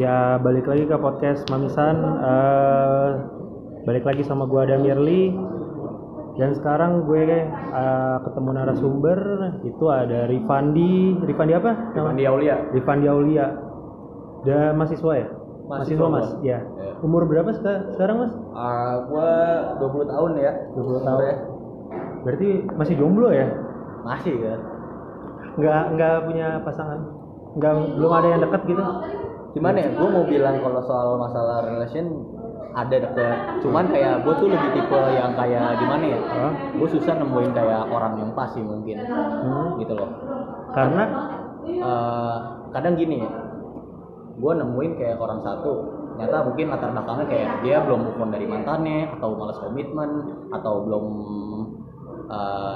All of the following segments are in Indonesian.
Ya balik lagi ke podcast Mamisan. Eh, balik lagi sama gua Adam Yerli. Dan sekarang gue eh, ketemu narasumber itu ada Rifandi. Rifandi apa? Mandi Aulia. Rifandi Aulia. Udah mahasiswa ya? Mahasiswa mas. Ya. Ya. Umur berapa seka- sekarang mas? Ah, gua 20 tahun ya. 20 tahun. Ya. Berarti masih jomblo ya? Masih ya. Nggak nggak punya pasangan? Nggak belum ada yang dekat gitu? Gimana ya? Gua mau bilang kalau soal masalah relation ada deket. Cuman kayak gua tuh lebih tipe yang kayak gimana ya? Hah? Gue susah nemuin kayak orang yang pas sih mungkin. Hmm. Gitu loh. Karena Eh, kadang gini ya. Gue nemuin kayak orang satu ternyata mungkin latar belakangnya kayak dia belum move on dari mantannya atau malas komitmen atau belum eh,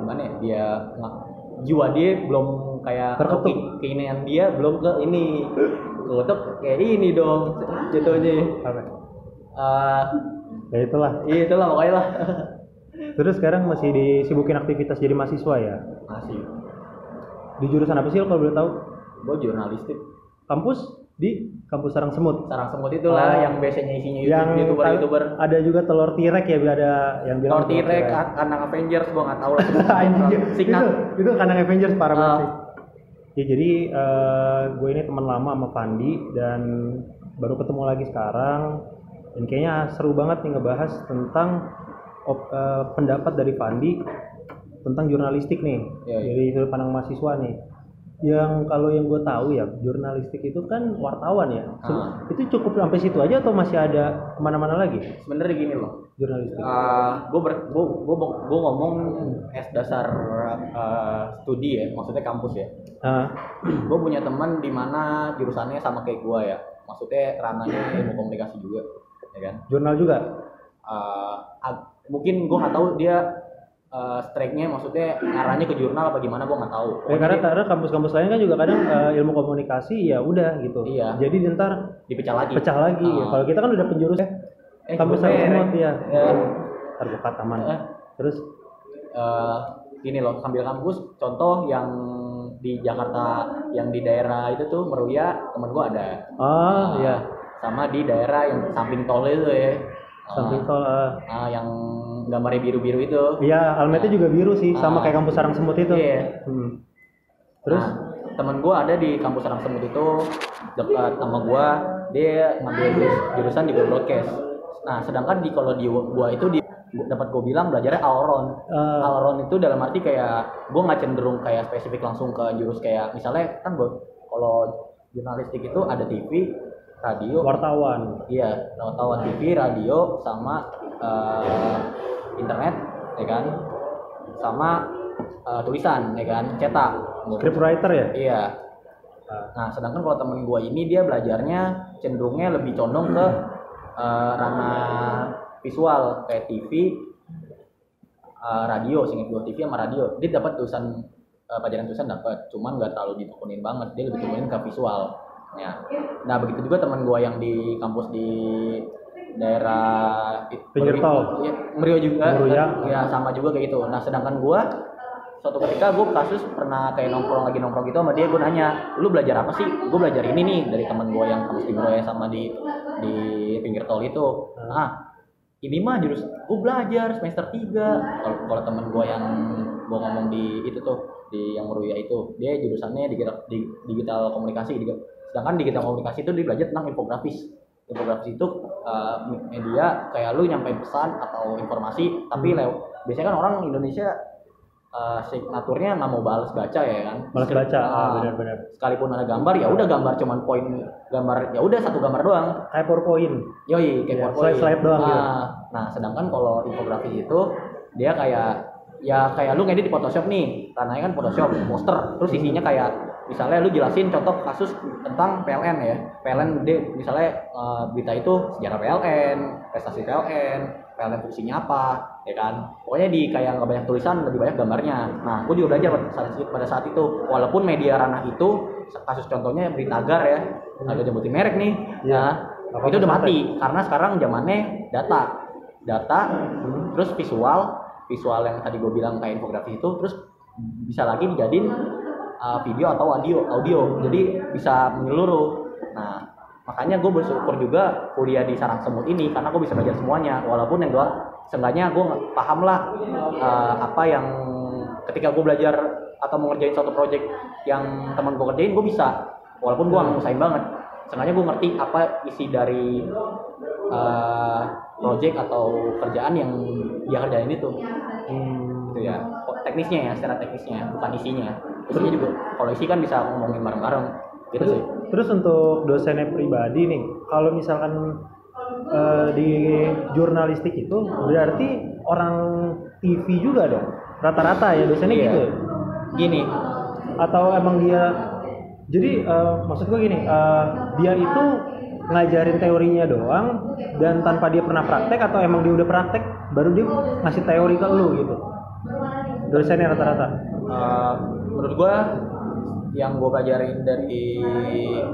gimana ya dia jiwa dia belum kayak Terketuk. keinginan dia belum ke ini ketutup kayak ini dong jatuhnya apa? Eh, Ya itulah. iya itulah pokoknya lah Terus sekarang masih disibukin aktivitas jadi mahasiswa ya? masih Di jurusan apa sih lo kalau boleh tahu? gue jurnalistik Kampus di kampus Sarang Semut. sarang semut itulah Oh. yang biasanya isinya yang youtuber youtuber ada juga telur tirek ya ada yang bilang Lord T-Rex, anak Avengers, gua nggak tahu lah. Itu itu kandang Avengers parah banget Ah. sih. Ya jadi eh, gue ini teman lama sama Pandi dan baru ketemu lagi sekarang dan kayaknya seru banget nih ngebahas tentang op- eh, pendapat dari Pandi tentang jurnalistik nih. Iya, iya. Jadi sudut pandang mahasiswa nih. Yang kalau yang gue tahu ya jurnalistik itu kan wartawan ya. Ah. Itu cukup sampai situ aja atau masih ada ke mana-mana lagi Sebenarnya gini loh. jurnalistik? Uh, gue ber, gua ngomong es dasar uh, studi ya, maksudnya kampus ya. Ah, Gue punya teman di mana jurusannya sama kayak gua ya, maksudnya ranahnya ilmu komunikasi juga, ya kan? jurnal juga. Uh, mungkin gua nggak tahu dia uh, strike-nya maksudnya ngarahnya ke jurnal apa gimana gua nggak tahu. Ya, karena karena kampus-kampus lain kan juga kadang eh, ilmu komunikasi ya udah gitu. Iya. Jadi ntar dipecah lagi. pecah lagi. Ah. Kalau kita kan udah penjurus ya. Eh, kampus bener. sama semut ya. Ya. Ntar gua cut aman. Eh. Terus eh gini loh sambil kampus contoh yang di Jakarta yang di daerah itu tuh Meruya temen gua ada ah Ah, iya. sama di daerah yang samping tol itu ya Ah, Samping tol ah. ah, yang gambarnya biru-biru itu Iya, almetnya juga biru sih, sama Ah. kayak kampus sarang semut itu. Iya. Hmm. Terus Nah, temen gua ada di kampus Sarang Semut itu dekat sama gua dia ngambil jurus- jurusan juga broadcast nah sedangkan di kalau di gua itu di dapat gua bilang belajarnya Auron eh, Alron itu dalam arti kayak gue nggak cenderung kayak spesifik langsung ke jurus kayak misalnya kan gue kalau jurnalistik itu ada TV, radio, wartawan. iya wartawan TV, radio sama eh, internet, ya kan, sama eh, tulisan, ya kan, cetak. Scriptwriter ya? Iya. Ah. Nah, sedangkan kalau temen gue ini dia belajarnya cenderungnya lebih condong ke eh, ranah visual kayak TV, eh, radio, singkat gue TV sama radio. Dia dapat tulisan eh, pelajaran tulisan dapat, cuman nggak terlalu ditekunin banget. Dia lebih tekunin ke visual. Ya. Nah, begitu juga teman gue yang di kampus di daerah Pinggir tol. Iya, Merio juga. Meruya. Ya, sama juga kayak gitu. Nah, sedangkan gue suatu ketika gue kasus pernah kayak nongkrong lagi nongkrong gitu sama dia gue nanya lu belajar apa sih gue belajar ini nih dari teman gue yang kampus di Meroya sama di di pinggir tol itu ah ini mah jurus gue belajar semester 3 kalau kalau temen gue yang gue ngomong di itu tuh di yang Meruya itu dia jurusannya digital, di, digital komunikasi sedangkan digital komunikasi itu dia belajar tentang infografis infografis itu uh, media kayak lu nyampein pesan atau informasi tapi lew biasanya kan orang Indonesia uh, signaturnya nggak mau balas baca ya kan Balas baca, Ah, benar-benar. sekalipun ada gambar ya udah gambar cuman poin gambar ya udah satu gambar doang Kayak PowerPoint. Yoi, kayak PowerPoint. slide-slide doang gitu. Nah, Nah, sedangkan kalau infografis itu dia kayak ya kayak lu ngedit di Photoshop nih, tanahnya kan Photoshop, poster, terus isinya kayak misalnya lu jelasin contoh kasus tentang PLN ya. PLN dia misalnya eh, berita itu sejarah PLN, prestasi PLN, PLN fungsinya apa, ya kan. Pokoknya di kayak nggak banyak tulisan, lebih banyak gambarnya. Nah, gue juga belajar pada saat, pada saat itu, walaupun media ranah itu kasus contohnya berita agar ya, agak nyebutin merek nih. Iya. Nah, itu udah mati karena sekarang zamannya data data terus visual visual yang tadi gue bilang kayak infografis itu terus bisa lagi dijadiin uh, video atau audio audio. Jadi bisa menyeluruh. Nah makanya gue bersyukur juga kuliah di sarang semut ini karena gue bisa belajar semuanya. Walaupun yang gue seenggaknya gue paham lah eh, apa yang ketika gue belajar atau mau ngerjain suatu project yang teman gue kerjain gue bisa. Walaupun gue nggak ngusahain banget. Seenggaknya gue ngerti apa isi dari eh, project atau kerjaan yang dia kerjain itu. Hmm. gitu ya. Teknisnya ya secara teknisnya bukan isinya kalau isi kan bisa ngomongin bareng-bareng gitu Terus, sih terus untuk dosennya pribadi nih, kalau misalkan eh, di jurnalistik itu berarti orang TV juga dong, rata-rata ya dosennya Iya. gitu. ya? gini Atau emang dia, jadi eh, maksud gue gini, eh, dia itu ngajarin teorinya doang dan tanpa dia pernah praktek atau emang dia udah praktek baru dia ngasih teori ke lu gitu. Dosennya rata-rata. eh, menurut gua yang gue pelajarin dari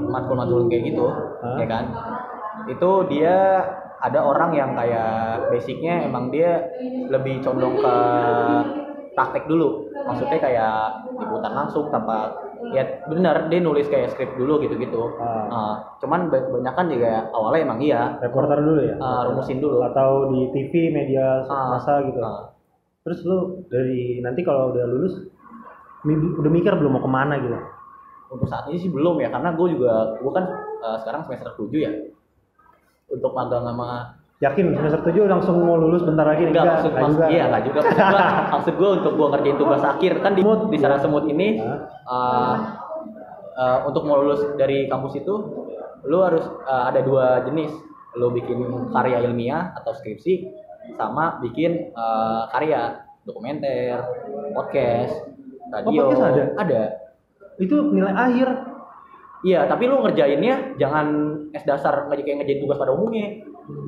matkul-matkul kayak gitu Hah? ya kan itu dia ada orang yang kayak basicnya emang dia lebih condong ke praktek dulu maksudnya kayak liputan langsung tanpa ya benar dia nulis kayak skrip dulu gitu-gitu Ah. Ah, cuman banyak kan juga awalnya emang iya Reporter dulu ya. ah, rumusin dulu Atau di TV media masa gitu. ah. Terus lu dari nanti kalau udah lulus udah mikir belum mau ke mana gitu? untuk saat ini sih belum ya karena gue juga gue kan eh, sekarang semester 7 ya untuk magang sama Yakin semester 7 langsung mau lulus bentar lagi nih? enggak maksud, enggak maksud juga. iya enggak juga maksud gue maksud gue untuk gue ngerjain tugas akhir kan di Semut. di sarang semut ini eh, eh, untuk mau lulus dari kampus itu lu harus eh, ada dua jenis lu bikin karya ilmiah atau skripsi sama bikin eh, karya dokumenter podcast radio podcast ada? ada Itu nilai akhir. Iya, tapi lu ngerjainnya jangan es dasar nggak kayak ngerjain tugas pada umumnya.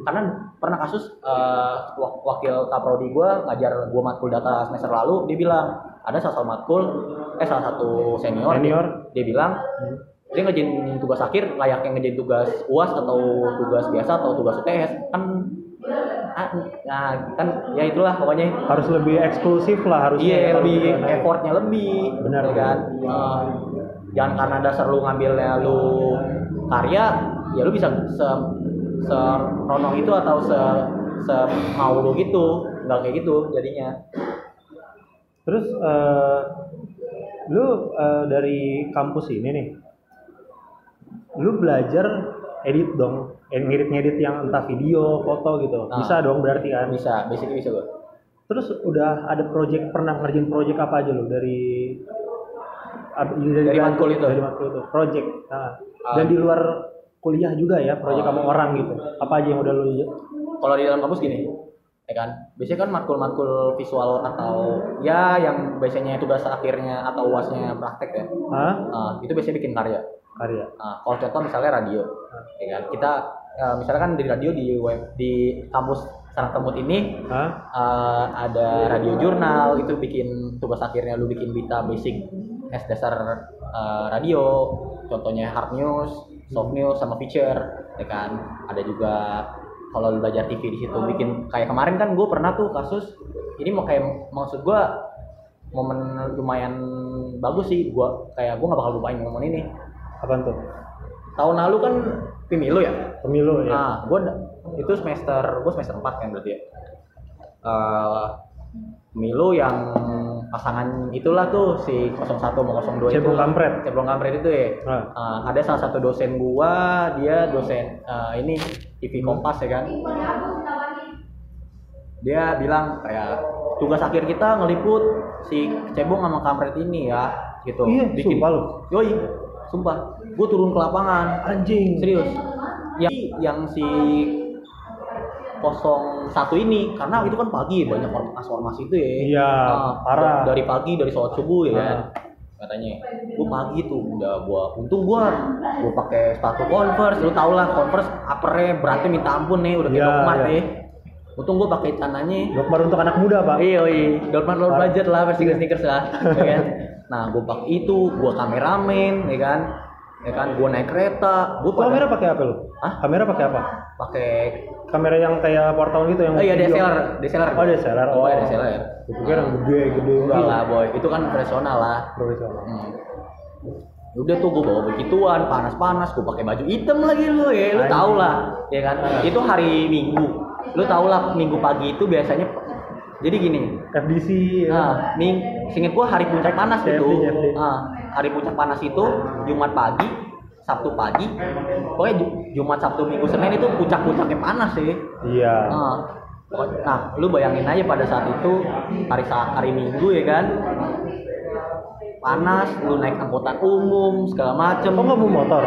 Karena pernah kasus eh, wak- wakil kaprodi gua ngajar gua matkul data semester lalu, dia bilang ada salah satu matkul eh salah satu senior, Senior. dia bilang dia ngerjain tugas akhir layaknya ngerjain tugas UAS atau tugas biasa atau tugas UTS kan nah kan ya itulah pokoknya Harus lebih eksklusif lah harusnya. Iya, lebih gitu kan. effortnya lebih, Benar. ya kan? Eh, jangan karena dasar lu ngambilnya lu karya, ya lu bisa se seronong itu atau se se mau lu gitu, nggak kayak gitu jadinya. Terus eh, lu eh, dari kampus ini nih, lu belajar edit dong, eh, ngedit-ngedit yang entah video, foto gitu. Ah. Bisa dong berarti kan? Bisa, basically bisa gua. Terus udah ada project pernah ngerjain project apa aja lo dari dari, Dari matkul itu? Dari matkul itu, project. Nah, Ah. dan di luar kuliah juga ya, project sama orang gitu. Apa aja yang udah lu Kalau di dalam kampus gini, ya kan? Biasanya kan matkul-matkul visual atau ya yang biasanya tugas akhirnya atau uasnya praktek ya. Hah? Ah, itu biasanya bikin karya. Karya. Nah, kalau contoh misalnya radio, ya kan? Kita eh, misalnya kan di radio di web di kampus Sarang Temut ini Hah? eh, ada radio jurnal itu bikin tugas akhirnya lu bikin berita basic es dasar eh, radio, contohnya hard news, soft news sama feature, ya kan? Ada juga kalau lu belajar TV di situ bikin kayak kemarin kan gue pernah tuh kasus ini mau kayak maksud gue momen lumayan bagus sih gua kayak gua nggak bakal lupain momen ini Apaan tuh? tahun lalu kan pemilu ya Pemilu ya. nah gue itu semester gue semester 4 kan berarti ya Eh, pemilu yang pasangan itulah tuh si 01 sama 02 itu Cebong kampret. Cebong kampret itu ya. Eh, ada salah satu dosen gua dia dosen eh, ini TV Kompas ya kan dia bilang kayak tugas akhir kita ngeliput si cebong sama kampret ini ya gitu Iya, sumpah lu. yoi sumpah gue turun ke lapangan. Anjing. serius. Yang yang si 01 ini karena itu kan pagi banyak ormas ormas itu ya. Iya, Ah, parah. dari pagi dari sholat subuh ya kan. Ah. katanya. Gue pagi tuh udah gua untung gua gua pakai sepatu converse. Lu tau lah converse uppernya beratnya minta ampun nih udah kayak Iya, Dokmart iya. ya. Untung gua pakai celananya. Dokter untuk anak muda, Pak. iya iya. Dokmart low budget lah versi sneakers lah ya kan. Nah gua pakai itu gua kameramen ya kan ya kan gua naik kereta gua Lu kamera pakai apa lu? Hah? Kamera pakai apa? pakai Kamera yang kayak wartawan gitu yang oh iya. DSLR DSLR Oh, DSLR. oh Oh. iya DSLR Gue pikir yang gede-gede enggak gitu. lah boy itu kan profesional lah Profesional. Hmm. udah tuh gue bawa begituan panas-panas gue pakai baju hitam lagi lu ya lu tau lah ya kan itu hari minggu lu tau lah minggu pagi itu biasanya jadi gini FDC ya. Nah, ming, singkat gua hari puncak panas itu. CFD. Nah, hari puncak panas itu Jumat pagi, Sabtu pagi, pokoknya Ju- Jumat, Sabtu, Minggu, Senin itu puncak-puncaknya panas sih. iya Nah, pokoknya- nah, lu bayangin aja pada saat itu hari hari Minggu ya kan, panas, lu naik angkutan umum segala macem. kok nggak mau motor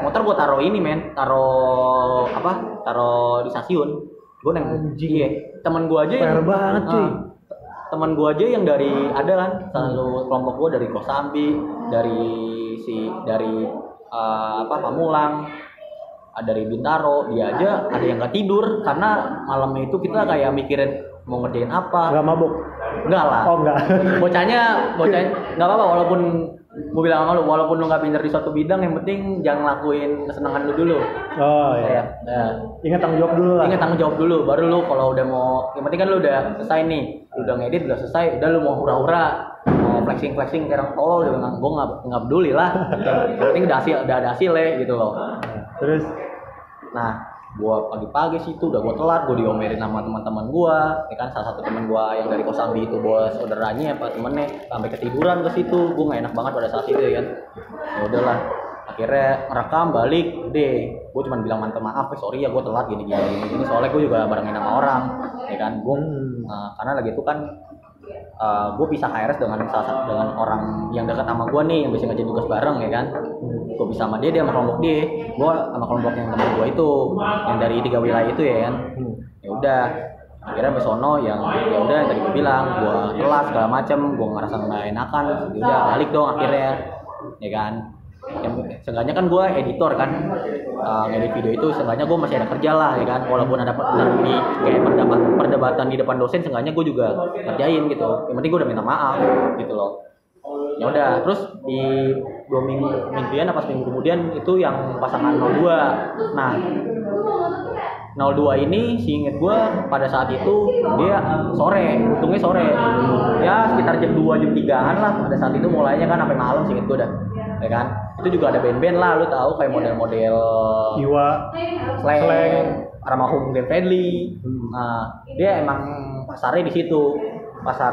Motor gua taruh ini men, taruh apa? Taruh di stasiun. Gua neng, Anjing. iya, temen gua aja PR banget, cuy. Ah, temen gua aja yang dari ada kan selalu kelompok gua dari Kosambi dari si dari eh, apa Pamulang ada dari Bintaro dia aja ada yang nggak tidur karena malamnya itu kita kayak mikirin mau ngerjain apa. Nggak mabuk? Enggak lah. Oh enggak bocahnya bocahnya nggak apa-apa walaupun gue bilang sama lu walaupun lu nggak pinter di suatu bidang yang penting jangan lakuin kesenangan lu dulu oh ya iya ya. ingat tanggung jawab dulu lah Ingat tanggung jawab dulu, baru lu kalau udah mau, yang penting kan lu udah selesai nih, lu udah ngedit, udah selesai, udah lu mau hura-hura, mau flexing flexing kayak orang tolol, juga nggak, gue nggak nggak peduli lah. Yang penting udah hasil, udah ada hasilnya gitu loh. terus Nah, gua pagi-pagi situ udah gua telat, gua diomelin sama teman-teman gua, ya kan salah satu teman gua yang dari Kosambi itu bawa saudaranya apa temennya sampai ketiduran ke situ, gua nggak enak banget pada saat itu ya kan. Ya udahlah, akhirnya merekam balik, deh, gua cuma bilang mantap maaf, eh, sorry ya gua telat gini gini gini, gini. soalnya gua juga barengin sama orang, ya kan, gua Hmm. Nah, karena lagi itu kan gue pisah HRS dengan salah satu dengan orang yang dekat sama gue nih yang bisa ngerjain tugas bareng ya kan? Gue bisa sama dia dia sama kelompok dia. Gue sama kelompok yang teman gue itu yang dari tiga wilayah itu ya kan? Ya udah. Akhirnya besono yang ya udah yang tadi gue bilang gue kelas segala macem gue ngerasa nggak enakan udah balik dong akhirnya ya kan yang seenggaknya kan gue editor kan uh, ngedit video itu seenggaknya gue masih ada kerja lah ya kan? Walaupun ada di kayak perdebat, perdebatan di depan dosen seenggaknya gue juga kerjain gitu. Yang penting gue udah minta maaf gitu loh. Ya udah terus di dua minggu mingguan apa seminggu kemudian itu yang pasangan 02 nah 02 ini seinget gue pada saat itu dia sore untungnya sore. Ya sekitar jam 2 jam 3an lah pada saat itu mulainya kan sampai malam seinget gue dah ya kan itu juga ada band-band lah lu tahu kayak model-model Iwa slang, Slang. Ramahum Glenn Fredly Hmm. nah dia emang pasarnya di situ pasar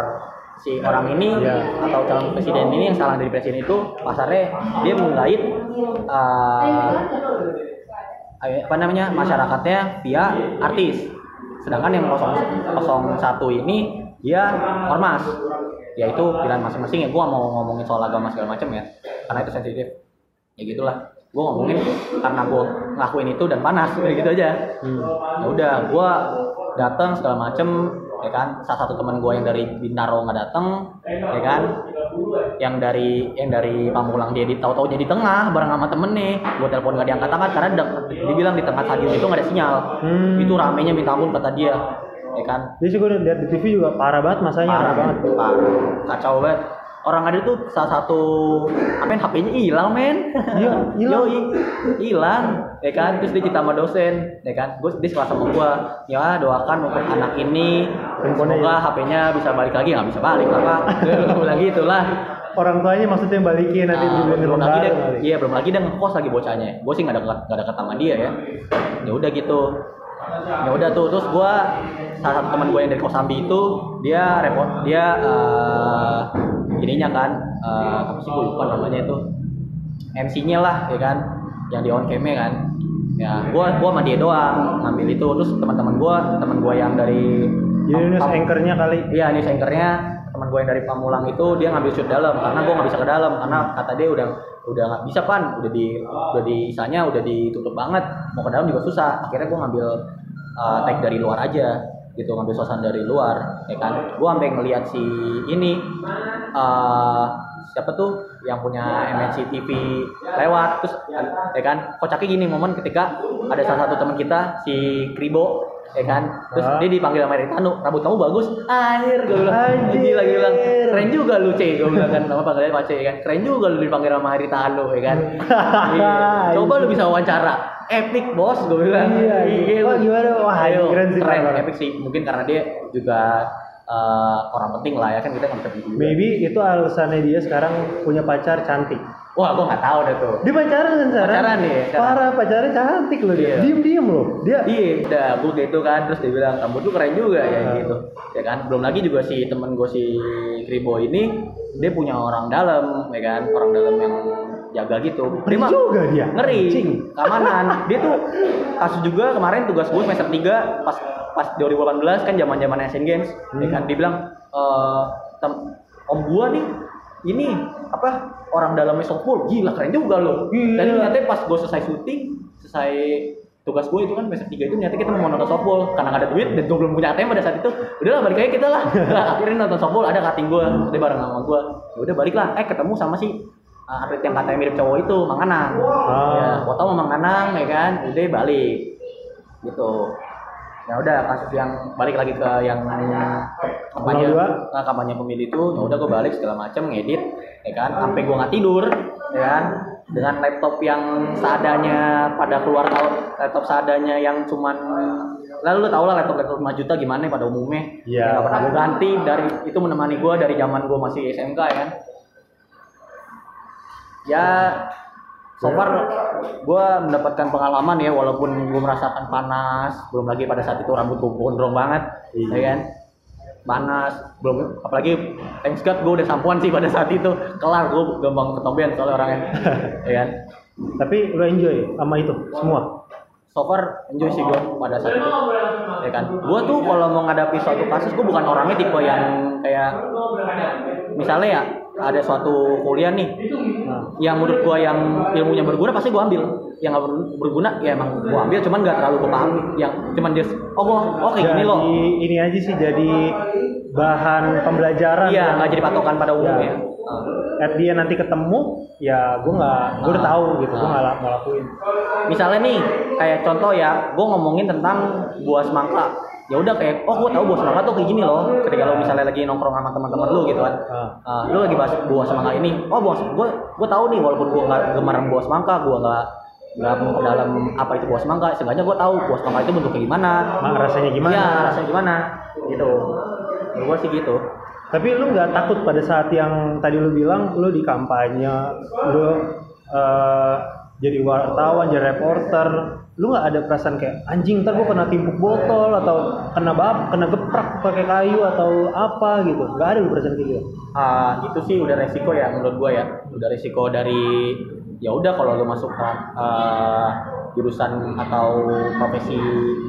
si orang ini Iya. atau calon presiden ini yang salah dari presiden itu pasarnya dia menggait eh, apa namanya masyarakatnya via artis sedangkan yang 001 ini dia ormas ya itu pilihan masing-masing ya. Gua mau ngomongin soal agama segala macam ya. Karena itu sensitif. Ya gitulah. Gua ngomongin karena gua ngelakuin itu dan panas. Kayak gitu aja. Hmm. ya udah gua datang segala macem ya kan. Salah satu teman gua yang dari Bintaro nggak datang ya kan. Yang dari yang dari Pamulang dia di tahu-tahu jadi tengah bareng sama temen nih. Gua telepon nggak diangkat angkat karena dia bilang di tengah stadion itu nggak ada sinyal. Hmm. itu ramenya minta ampun kata dia ya kan Jadi sih gue lihat di TV juga parah banget masanya parah, banget. parah. kacau banget orang ada tuh salah satu apa yang HP-nya hilang men Iya, hilang. Hilang ya kan terus dia cerita sama dosen ya kan gue dia sekelas sama gua ya doakan untuk anak ini semoga HP-nya bisa balik lagi nggak bisa balik lah pak Gua bilang gitu lah Orang tuanya maksudnya balikin nanti Nah, belum rumah lagi dia, kali. iya belum lagi dia ngekos lagi bocahnya. Gue sih nggak ada nggak ada ketama dia ya. Ya udah gitu. Ya udah tuh terus gue salah satu teman gue yang dari Kosambi itu dia repot dia eh ininya kan eh, apa sih gue lupa namanya itu. MC-nya lah ya kan yang di on cam kan. Ya gue gua sama dia doang ngambil itu. Terus teman-teman gue teman gue yang dari Jadi news Pam- anchornya kali. Iya nih anchornya. Teman gue yang dari Pamulang itu dia ngambil shoot dalam karena gue nggak bisa ke dalam karena kata dia udah udah nggak bisa pan. Udah di udah di isanya udah ditutup banget. Mau ke dalam juga susah. Akhirnya gue ngambil uh, tag dari luar aja gitu ngambil suasana dari luar ya kan? Gue sampai ngelihat si ini uh, siapa tuh yang punya MNC TV lewat terus ya kan kocaknya gini momen ketika ada salah satu teman kita si Kribo ya kan terus Ah. dia dipanggil sama Eritano rambut kamu bagus anjir gue bilang Anjir. gue bilang keren juga lu C gue bilang kan nama panggilnya Pak C ya kan keren juga lu dipanggil sama Eritano ya kan coba lu bisa wawancara epic bos gue bilang Iya, iya. Wah, gimana? Wah, Ayo, keren sih, keren epic sih mungkin karena dia juga eh, orang penting lah ya kan kita begitu juga. Maybe itu alasannya dia sekarang punya pacar cantik. Wah, gua nggak tahu deh tuh. Dia pacaran kan Sarah? Pacaran nih, pacaran. Parah, pacarnya cantik loh dia. Iya. Diem-diem loh. Dia Iya, udah gue gitu kan, terus dia bilang kamu tuh keren juga ya Ah. gitu, ya kan. Belum lagi juga si temen gue si Kribo ini, dia punya orang dalam, ya kan, orang dalam yang jaga gitu. mah juga dia. ngeri, Anjing. keamanan. Dia tuh kasus juga kemarin tugas gue semester 3 pas pas 2018 kan zaman zaman Asian Games, ya Hmm. kan. Dia bilang eh tem- om gua nih ini apa orang dalamnya softball gila keren juga loh Gila. dan ternyata pas gue selesai syuting selesai tugas gue itu kan semester tiga itu ternyata kita mau nonton softball karena nggak ada duit dan gue belum punya ATM pada saat itu udahlah balik aja kita lah Nah, akhirnya nonton softball ada kating gue dia bareng sama gue ya udah balik lah eh ketemu sama si uh, atlet yang katanya mirip cowok itu Mang Anang. Ya foto sama Mang Anang ya kan? Udah balik. Gitu. Ya udah kasus yang balik lagi ke yang kampanye. 02. nah, kampanye pemilih itu ya udah gue balik segala macam ngedit ya kan? Sampai gue nggak tidur ya kan? Dengan laptop yang seadanya pada keluar tahun laptop seadanya yang cuman lalu lu tau lah laptop laptop 5 juta gimana pada umumnya? Iya. Ya, nggak pernah gue ganti dari itu menemani gue dari zaman gue masih SMK ya kan ya so far gue mendapatkan pengalaman ya walaupun gue merasakan panas belum lagi pada saat itu rambut gue gondrong banget Iya. ya kan panas belum apalagi thanks God gue udah sampuan sih pada saat itu kelar gue gampang ketombean soalnya orangnya ya kan Tapi lu enjoy sama itu semua. so far enjoy sih gue pada saat itu ya kan gue tuh kalau mau ngadapi suatu kasus gue bukan orangnya tipe yang kayak misalnya ya ada suatu kuliah nih Nah, yang menurut gua yang ilmunya berguna pasti gua ambil yang ber- berguna ya emang gua ambil cuman nggak terlalu gua pahami yang cuman dia oh gua oh kayak gini loh ini aja sih jadi bahan pembelajaran. iya nggak jadi patokan pada umumnya Ya. Ah. At dia nanti ketemu, ya gue nggak, gue udah Ah. tahu gitu, gue Ah. nggak la- mau lakuin. misalnya nih kayak contoh ya gua ngomongin tentang buah semangka ya udah kayak oh gua tahu buah semangka tuh kayak gini loh ketika lo misalnya lagi nongkrong sama teman-teman lu gitu kan Ah. Ah, lu lagi bahas buah semangka ini oh buah gua gua tahu nih walaupun gua nggak gemar buah semangka gua nggak nggak dalam apa itu buah semangka seenggaknya gua tahu buah semangka itu bentuknya gimana rasanya gimana? Iya, rasanya gimana? Gitu. Ya, gua sih gitu. Tapi lu nggak takut pada saat yang tadi lu bilang lu di kampanye, lu eh, jadi wartawan, jadi reporter, lu nggak ada perasaan kayak anjing ntar gua kena timpuk botol atau kena bab, kena geprak pakai kayu atau apa gitu? Nggak ada lu perasaan kayak gitu. Ah, itu sih udah resiko ya menurut gua ya. Udah resiko dari ya udah kalau lu masuk ke ah, jurusan atau profesi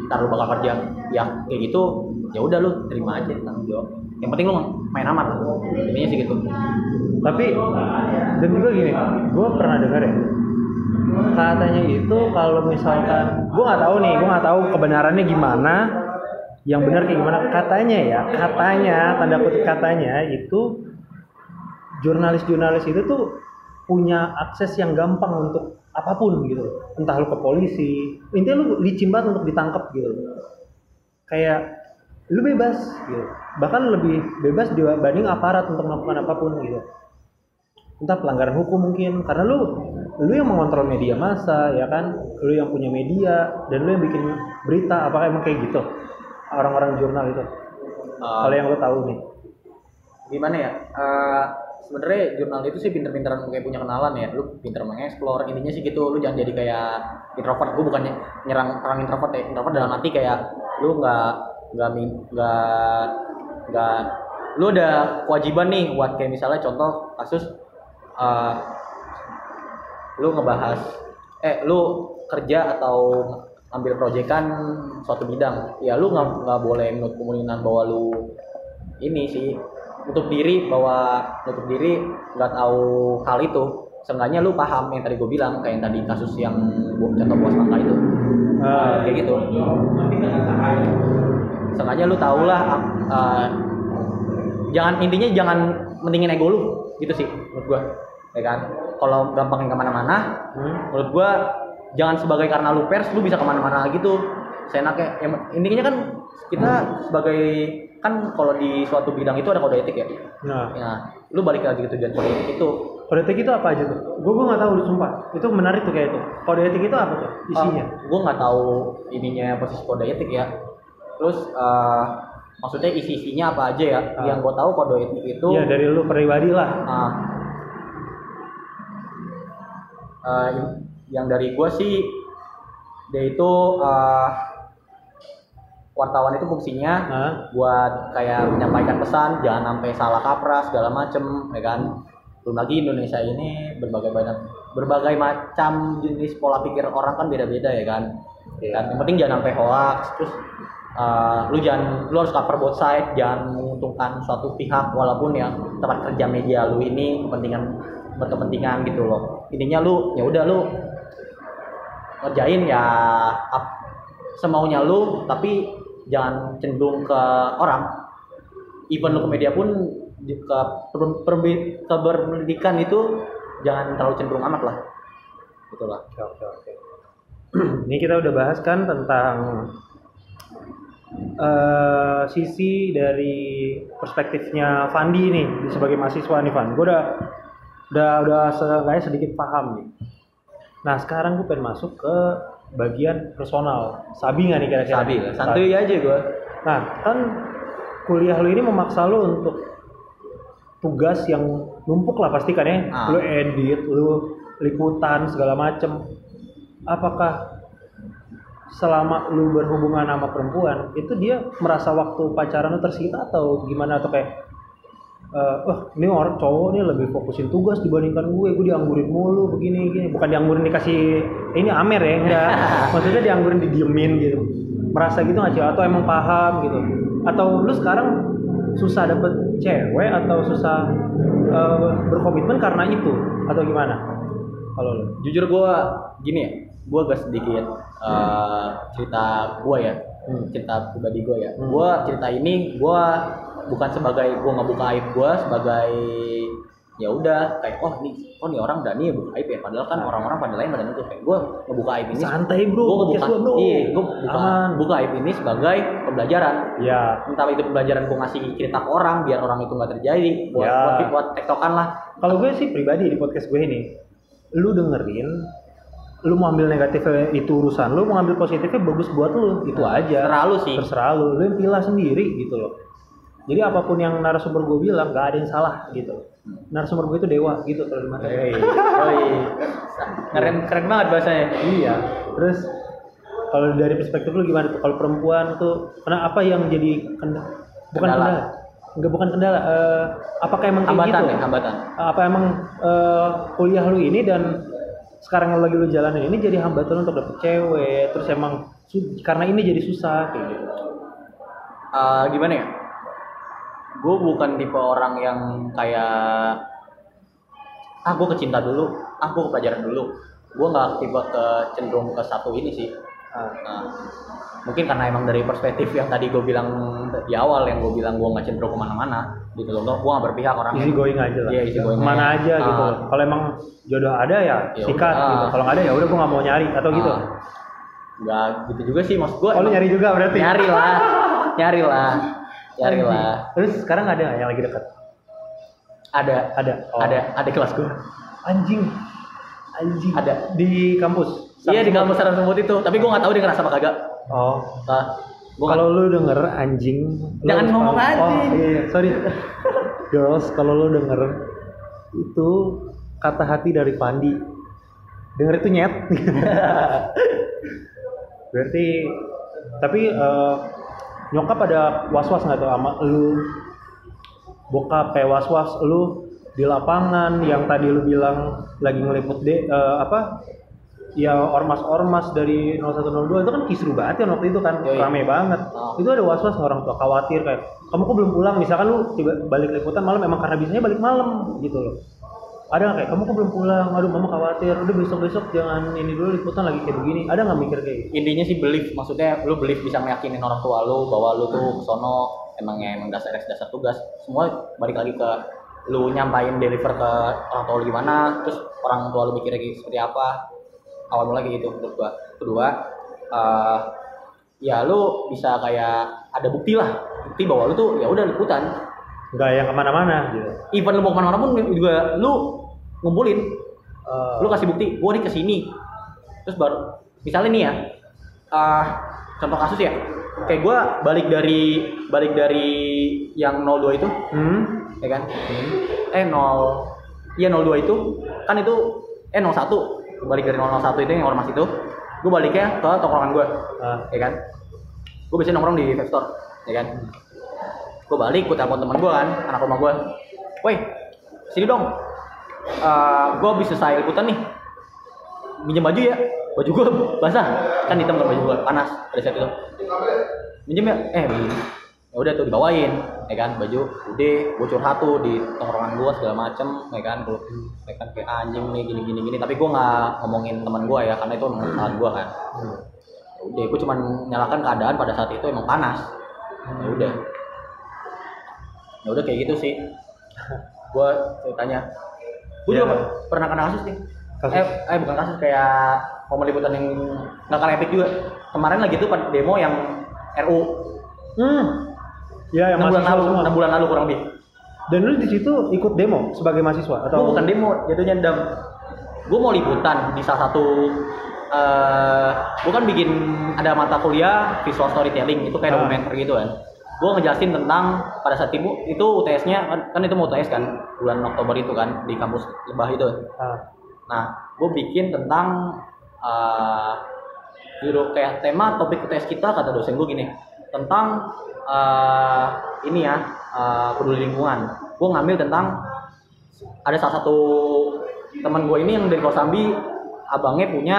ntar lu bakal kerja ya kayak gitu ya udah lu terima aja tanggung jawab yang penting lu main aman lah intinya sih gitu Tapi dan juga gini, gue pernah dengar ya katanya itu kalau misalkan gue nggak tahu nih, gue nggak tahu kebenarannya gimana, yang benar kayak gimana. Katanya ya, katanya tanda kutip katanya itu jurnalis-jurnalis itu tuh punya akses yang gampang untuk apa pun gitu, entah lu ke polisi, intinya lu licin banget untuk ditangkap gitu, kayak lu bebas gitu, bahkan lebih bebas dibanding aparat untuk melakukan apa pun gitu. Entah pelanggaran hukum mungkin karena lu lu yang mengontrol media massa ya kan? Lu yang punya media dan lu yang bikin berita apakah emang kayak gitu? Orang-orang jurnal itu. Ah, kalau yang lu tahu nih. Gimana ya? Eh, sebenarnya jurnal itu sih pinter-pinteran kayak punya kenalan ya. Lu pinter mengeksplor intinya sih gitu. Lu jangan jadi kayak introvert. Gue bukannya nyerang orang introvert ya. Introvert dalam arti kayak lu nggak nggak nggak nggak lu ada kewajiban nih buat kayak misalnya contoh kasus eh, lu ngebahas eh lu kerja atau ambil proyekan suatu bidang ya lu nggak nggak boleh menurut kemungkinan bahwa lu ini sih nutup diri bahwa nutup diri nggak tahu hal itu. Seenggaknya lu paham yang tadi gue bilang kayak yang tadi kasus yang contoh bos mangka itu. Ah. kayak gitu. Seenggaknya lu tau lah eh, jangan intinya jangan mentingin ego lu gitu sih menurut gua ya kan? Kalau gampangin ke mana-mana Hmm? menurut gua jangan sebagai karena lu pers lu bisa ke mana-mana gitu seenaknya yang intinya kan kita sebagai kan kalau di suatu bidang itu ada kode etik ya. Nah. Ya lu balik lagi ke tujuan kode etik itu. Kode etik itu apa aja tuh? Gue gue nggak tahu sumpah. Itu menarik tuh kayak itu. Kode etik itu apa tuh isinya? gue nggak tahu ininya posisi kode etik ya. Terus eh, maksudnya isi isinya apa aja ya? Ah. yang gue tahu kode etik itu Iya dari lu pribadi lah. Ah, Eh, yang dari gue sih dia itu eh, wartawan itu fungsinya Hah? buat kayak menyampaikan pesan jangan sampai salah kaprah segala macem ya kan belum lagi Indonesia ini berbagai banyak berbagai macam jenis pola pikir orang kan beda-beda ya kan Iya. kan yang penting jangan sampai hoax terus uh, lu jangan lu harus cover both side jangan menguntungkan suatu pihak walaupun ya tempat kerja media lu ini kepentingan berkepentingan gitu loh intinya lu ya udah lu ngerjain ya ap- semaunya lu tapi jangan cenderung ke orang even lu ke media pun ke per- keberpendidikan itu jangan terlalu cenderung amat lah gitu lah Oke, oke, oke. Ini kita udah bahas kan tentang eh, sisi dari perspektifnya Fandi nih sebagai mahasiswa nih Van. Gue udah udah udah seenggaknya sedikit paham nih. Nah sekarang gue pengen masuk ke bagian personal. Sabi nggak nih kira-kira? sabi lah santuy aja gua Nah kan kuliah lu ini memaksa lu untuk tugas yang numpuk lah pasti kan ya. Ah. Lu edit, lu liputan segala macem. Apakah selama lu berhubungan sama perempuan itu dia merasa waktu pacaran lu tersita atau gimana atau kayak eh, wah ini orang cowok nih lebih fokusin tugas dibandingkan gue. Gue dianggurin mulu begini gini. Bukan dianggurin dikasih ini amer ya? Enggak. Maksudnya dianggurin didiemin gitu. Merasa gitu nggak sih? Atau emang paham gitu? Atau lu sekarang susah dapet cewek atau susah eh, berkomitmen karena itu? Atau gimana? Kalau lu? Jujur gua gini ya gua agak sedikit eh, cerita gua ya. Hmm. cerita pribadi gua ya. Hmm. gua cerita ini gua bukan sebagai gua ngebuka aib gua sebagai ya udah kayak oh nih oh nih orang Dani ya buka aib ya. Padahal kan orang-orang pada lain pada nutup kayak gua ngebuka aib ini. Santai bro gua podcast ngebuka gua, bro. iya gua buka aman. buka aib ini sebagai pembelajaran. Ya entah itu pembelajaran gua ngasih cerita ke orang biar orang itu nggak terjadi buat Ya. buat, buat tektokan lah. Kalau gue sih pribadi di podcast gue ini, lu dengerin, lu mau ambil negatifnya itu urusan lu, mau ambil positifnya bagus buat lu, itu aja. terserah lu sih. Terserah lu, lu yang pilih sendiri gitu loh. Jadi apa pun yang narasumber gue bilang, gak ada yang salah gitu. Narasumber gue itu dewa gitu kalau di mata. Keren keren banget bahasanya Iya. Terus kalau dari perspektif lu gimana tuh? Kalau perempuan tuh, karena apa yang jadi kendala? Bukan Kendala. kendala. Enggak bukan kendala. eh, apakah emang kayak hambatan gitu? ya hambatan apa emang eh, kuliah lu ini dan sekarang yang lagi lu jalanin ini jadi hambatan untuk dapet cewek terus emang karena ini jadi susah kayak gitu Eh, gimana ya gue bukan tipe orang yang kayak ah gue kecinta dulu. Ah gue ke pelajaran dulu. Gue nggak tipe ke cenderung ke satu ini sih. Ah, Nah, mungkin karena emang dari perspektif yang tadi gue bilang di awal yang gue bilang gue nggak cenderung ke mana-mana gitu loh. Gue nggak berpihak orangnya easy going aja lah. Iya, easy going mana aja. aja gitu. Ah. kalau emang jodoh ada ya Ya sikat udah. gitu. Kalau nggak ada ya udah gua nggak mau nyari atau gitu. Ah. nggak gitu juga sih maksud gue oh lu nyari juga berarti? Nyari lah. Nyari lah nyari Anjing. lah terus sekarang ada yang lagi dekat ada. Ada. Oh. ada. Ada kelas gue anjing. Anjing. Ada. di kampus? Iya di kampus sarang semut itu. Tapi gue nggak tahu dia ngerasa apa kagak. Oh. Nah, gua kalau lu denger anjing. Lu Jangan harus ngomong anjing. oh, iya, sorry. Girls kalau lu denger itu kata hati dari Pandi denger itu nyet. Berarti tapi eh, nyokap ada was was nggak tuh sama lu? Bokap kayak was was lu di lapangan yang tadi lu bilang lagi ngeliput de eh, apa? Ya ormas-ormas dari 0102 itu kan kisru banget ya waktu itu kan Yoi. rame banget. Oh. itu ada was-was orang tua khawatir kayak kamu kok belum pulang? Misalkan lu tiba balik liputan malam emang karena bisanya balik malam gitu loh ada nggak kayak kamu kok belum pulang? Aduh mama khawatir. Udah besok besok jangan ini dulu liputan lagi kayak begini. Ada nggak mikir kayak gitu? Intinya sih belief maksudnya lu belief bisa meyakinin orang tua lu bahwa lu tuh kesono emangnya emang dasar dasar tugas. Semua balik lagi ke lu nyampain deliver ke orang tua lu gimana terus orang tua lu mikirnya kayak seperti apa. Awal mula kayak gitu menurut gua. Kedua eh, ya lu bisa kayak ada bukti lah. Bukti bahwa lu tuh ya udah liputan. Nggak yang ke mana-mana gitu. Even lu mau ke mana-mana pun juga lu ngumpulin. Eh, lu kasih bukti gua nih ke sini. Terus baru misalnya nih ya ah contoh kasus ya. Kayak gua balik dari balik dari yang 02 itu. Hmm? ya kan? Eh 0 iya 02 itu kan itu eh 01 balik dari 001 itu yang ormas itu. Gue baliknya ke tongkrongan gue Ah. ya kan? Gue biasanya nongkrong di vape store ya kan? Gue balik gue telepon teman gue kan anak rumah gue woi sini dong gue bisa selesai liputan nih. Minjem baju ya. Baju gue basah. Kan hitam kan baju gue panas pada saat itu. Minjem ya. Eh ya udah tuh dibawain ya kan? Baju udah gue curhat tuh di tongkrongan gue segala macem ya kan? Tuh ya kan kayak anjing nih gini gini gini. Tapi gue nggak ngomongin teman gue ya karena itu emang kesalahan gue kan. Ya udah gue cuma nyalakan keadaan pada saat itu emang panas. Ya udah. Ya udah kayak gitu sih. Gue ceritanya gue juga Ya. per- pernah kena kasus nih Kasus? eh, eh bukan kasus kayak momen liputan yang nggak kalah epic juga kemarin lagi tuh demo yang RU Hmm. Ya, yang enam bulan mahasiswa lalu semua. enam bulan lalu kurang lebih Dan lu di situ ikut demo sebagai mahasiswa atau gue bukan demo jatuhnya dam gue mau liputan di salah satu eh gue kan bikin ada mata kuliah visual storytelling itu kayak Ah. dokumenter gitu kan gue ngejelasin tentang pada saat itu itu UTS-nya kan, kan itu mau UTS kan bulan Oktober itu kan di kampus Lebah itu. Ah. nah gue bikin tentang eh judul kayak tema topik UTS kita kata dosen gue gini tentang eh ini ya eh, peduli lingkungan. Gue ngambil tentang ada salah satu teman gue ini yang dari Kosambi abangnya punya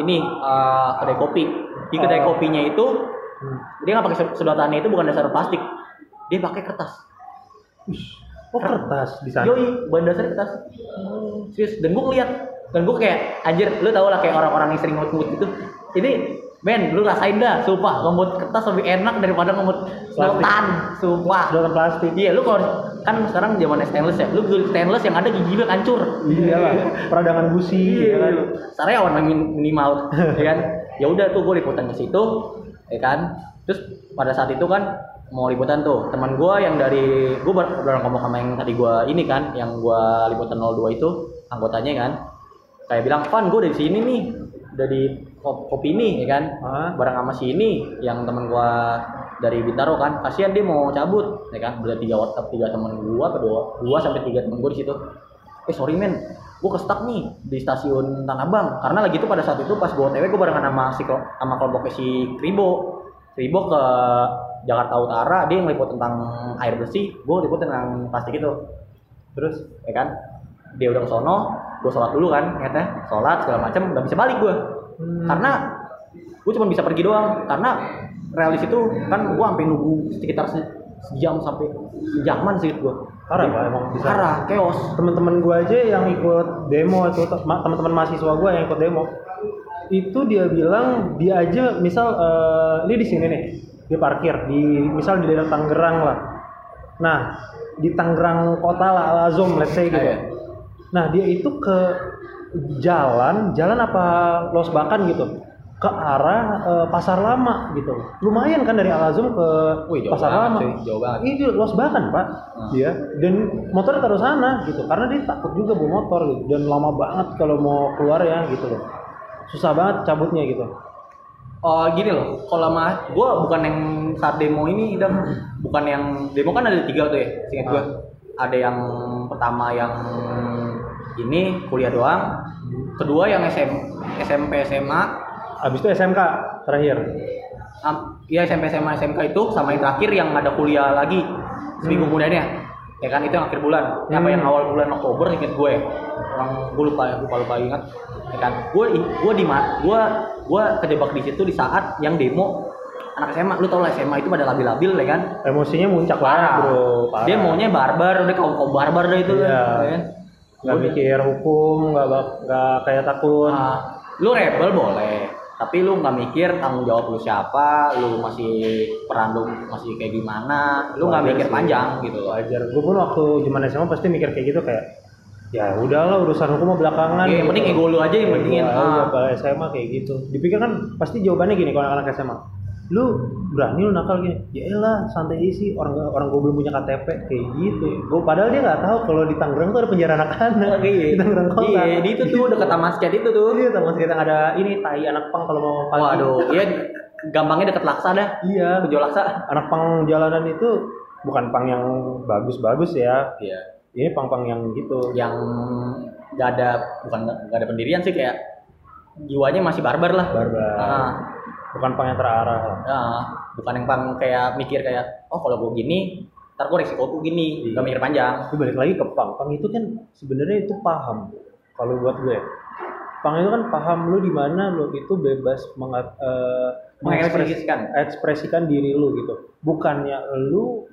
ini eh, kedai kopi. Di kedai kopinya itu Hmm. dia nggak pakai sed- sedotannya itu bukan dasar plastik dia pakai kertas Oh, kertas di sana. Yoi, bahan dasarnya kertas. Serius, dan gue ngeliat, dan gue kayak, anjir, lu tau lah kayak orang-orang yang sering ngemut-ngemut gitu. Ini, men, lu rasain dah, sumpah, ngemut kertas lebih enak daripada ngemut sedotan, sumpah. Sedotan plastik. Iya, lu kalau kan sekarang zaman stainless ya, lu beli stainless yang ada gigi lu hancur. Iya lah, peradangan busi, ya kan. Sariawan min- minimal, ya kan? Ya udah tuh gue liputan ke situ, ya kan? Terus pada saat itu kan mau liputan tuh teman gue yang dari gue bar- baru ngomong sama yang tadi gue ini kan, yang gue liputan 02 itu anggotanya kan, kayak bilang, Van gue dari sini nih, udah di kop- kopi ini, ya kan? Ah. Bareng sama si ini, yang teman gue dari Bintaro kan, kasihan dia mau cabut, ya kan? Udah tiga WhatsApp tiga teman gue, kedua dua sampai tiga teman gue di situ eh sorry men gue kestak nih di stasiun Tanah Abang. Karena lagi itu pada saat itu pas gue otw gue barengan sama si sama kelompoknya si Kribo. Kribo ke Jakarta Utara dia ngeliput tentang air bersih gue liput tentang plastik itu. Terus ya kan dia udah ke sono gue sholat dulu kan ternyata sholat segala macam nggak bisa balik gue Hmm. karena gue cuma bisa pergi doang. Karena realis itu kan gue sampai nunggu sekitar se- sejam sampai sejaman sih gue Parah, Pak, emang bisa. parah chaos. Teman-teman gue aja yang ikut demo itu ma- teman-teman mahasiswa gue yang ikut demo itu dia bilang dia aja misal eh, ini di sini nih dia parkir di misal di daerah Tangerang lah. Nah di Tangerang kota lah Al Azom let's say gitu. Iya. nah dia itu ke jalan jalan apa Los Bakan gitu ke arah eh, pasar lama gitu. Lumayan kan dari Al Azom ke Wih, jauh pasar banget, lama. cuy. Jauh banget. itu Los Bakan pak. Hmm. dia dan motor taruh sana gitu karena dia takut juga bawa motor gitu dan lama banget kalau mau keluar ya gitu loh. Susah banget cabutnya gitu. Oh gini loh, kalau mah gue bukan yang saat demo ini, dan bukan yang demo kan ada tiga tuh ya, singkat gue. Ada yang pertama yang ini kuliah doang, kedua yang SM, SMP SMA, habis itu SMK terakhir. Am- ya SMP SMA SMK itu sama yang terakhir yang ada kuliah lagi seminggu kemudiannya, ya kan itu yang akhir bulan, Ya, apa Hmm. yang awal bulan Oktober inget gue, orang gue lupa lupa lupa ingat, ya kan, gue gue di gue gue kejebak di situ di saat yang demo anak SMA, lu tau lah SMA itu pada labil-labil ya kan, emosinya muncak banget bro. Parah. dia maunya barbar, udah kaum kaum barbar deh itu Iya. ya kan, nggak mikir hukum nggak nggak kayak takut. Nah, lu rebel boleh, tapi lu nggak mikir tanggung jawab lu siapa, lu masih peran lu masih kayak gimana, lu nggak mikir sih. panjang gitu loh. wajar gue pun waktu zaman SMA pasti mikir kayak gitu kayak ya udahlah urusan hukum mah belakangan Iya, yang penting ego lu aja yang pentingin. aja, Ah. SMA kayak gitu dipikir kan pasti jawabannya gini kalau anak-anak SMA lu berani lu nakal gini? Ya elah santai aja sih. Orang orang gue belum punya KTP kayak gitu. Gue padahal dia nggak tahu kalau di Tangerang tuh ada penjara anak-anak di Tangerang kota. Iya, di itu tuh dekat Taman Skate itu tuh. iya taman sekitar. Ada ini tai anak pang kalau mau pagi. Waduh, iya gampangnya deket Laksa dah. iya. Tujuh Laksa. anak pang jalanan itu bukan pang yang bagus-bagus ya. Iya. ini pang-pang yang gitu. Yang nggak ada bukan nggak ada pendirian sih kayak jiwanya masih barbar lah. Barbar. Ah, bukan pang yang terarah. Lah ah, bukan yang pang kayak mikir kayak oh kalau gue gini ntar gue resiko gini. Iya. gak mikir panjang. Tapi balik lagi ke pang. Pang itu kan sebenarnya itu paham. Kalau buat gue pang itu kan paham lu di mana lu itu bebas mengat, eh, mengekspresi- mengekspresikan ekspresikan diri lu gitu. Bukannya lu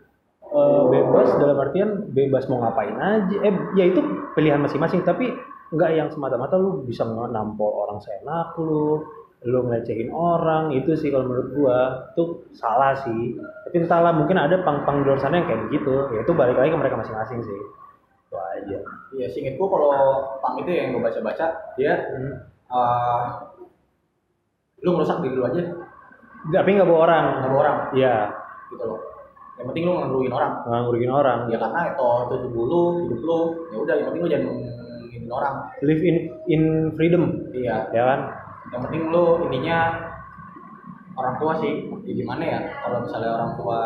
eh, bebas dalam artian bebas mau ngapain aja. Eh ya itu pilihan masing-masing. Tapi nggak yang semata-mata lu bisa nampol orang seenak lu lu ngelecehin orang itu sih kalau menurut gua. Itu salah sih. Tapi entahlah mungkin ada pang-pang di luar sana yang kayak begitu ya itu balik lagi ke mereka masing-masing sih. Itu aja. Iya, singkatku kalau pang itu yang gue baca-baca dia hmm. eh, lu ngerusak diri lu aja. Tapi nggak bawa orang. Nggak bawa orang? Iya, gitu loh. Yang penting lu ngerugiin orang. Nggak ngurugin orang. Ya karena itu itu tubuh lu hidup lu ya udah yang penting lu jangan ngingin orang. Live in in freedom. Iya. Ya kan yang penting lu intinya orang tua sih. Ya gimana ya kalau misalnya orang tua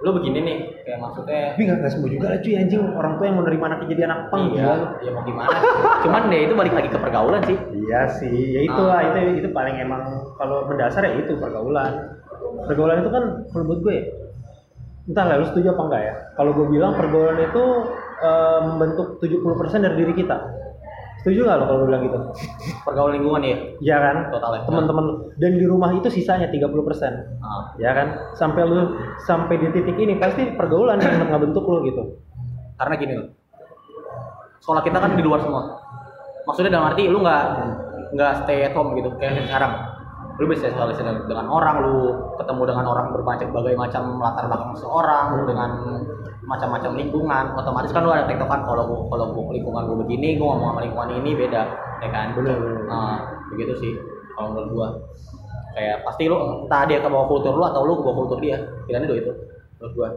lu begini nih kayak maksudnya tapi nggak nggak sembuh juga lah cuy anjing. Orang tua yang mau nerima anaknya jadi anak pang iya ya mau gimana? Cuman deh itu balik lagi ke pergaulan sih. Iya sih, ya itu lah, itu itu paling emang kalau mendasar ya itu pergaulan. Pergaulan itu kan buat gue, ya, entah lah lu setuju apa enggak ya. Kalau gue bilang pergaulan itu eh, membentuk 70% dari diri kita. Setuju nggak lo kalau gue bilang gitu? pergaulan lingkungan ya Iya kan? total ya Teman-teman dan di rumah itu sisanya 30%. Ah, Ya kan? Sampai lu sampai di titik ini pasti pergaulan yang ngebentuk lu gitu. karena gini loh sekolah kita kan di luar semua maksudnya dalam arti lu nggak nggak stay at home gitu kayak sekarang lu bisa sosialisasi dengan orang lu ketemu dengan orang berbagai berbagai macam latar belakang seseorang lu dengan macam-macam lingkungan otomatis kan lu ada tektokan kalau gua kalau gua lingkungan gua begini gua ngomong sama lingkungan ini beda ya kan Bener, bener. nah begitu sih kalau menurut gua kayak pasti lu entah dia ke bawah kultur lu atau lu ke bawah kultur dia pilihannya dua itu menurut gua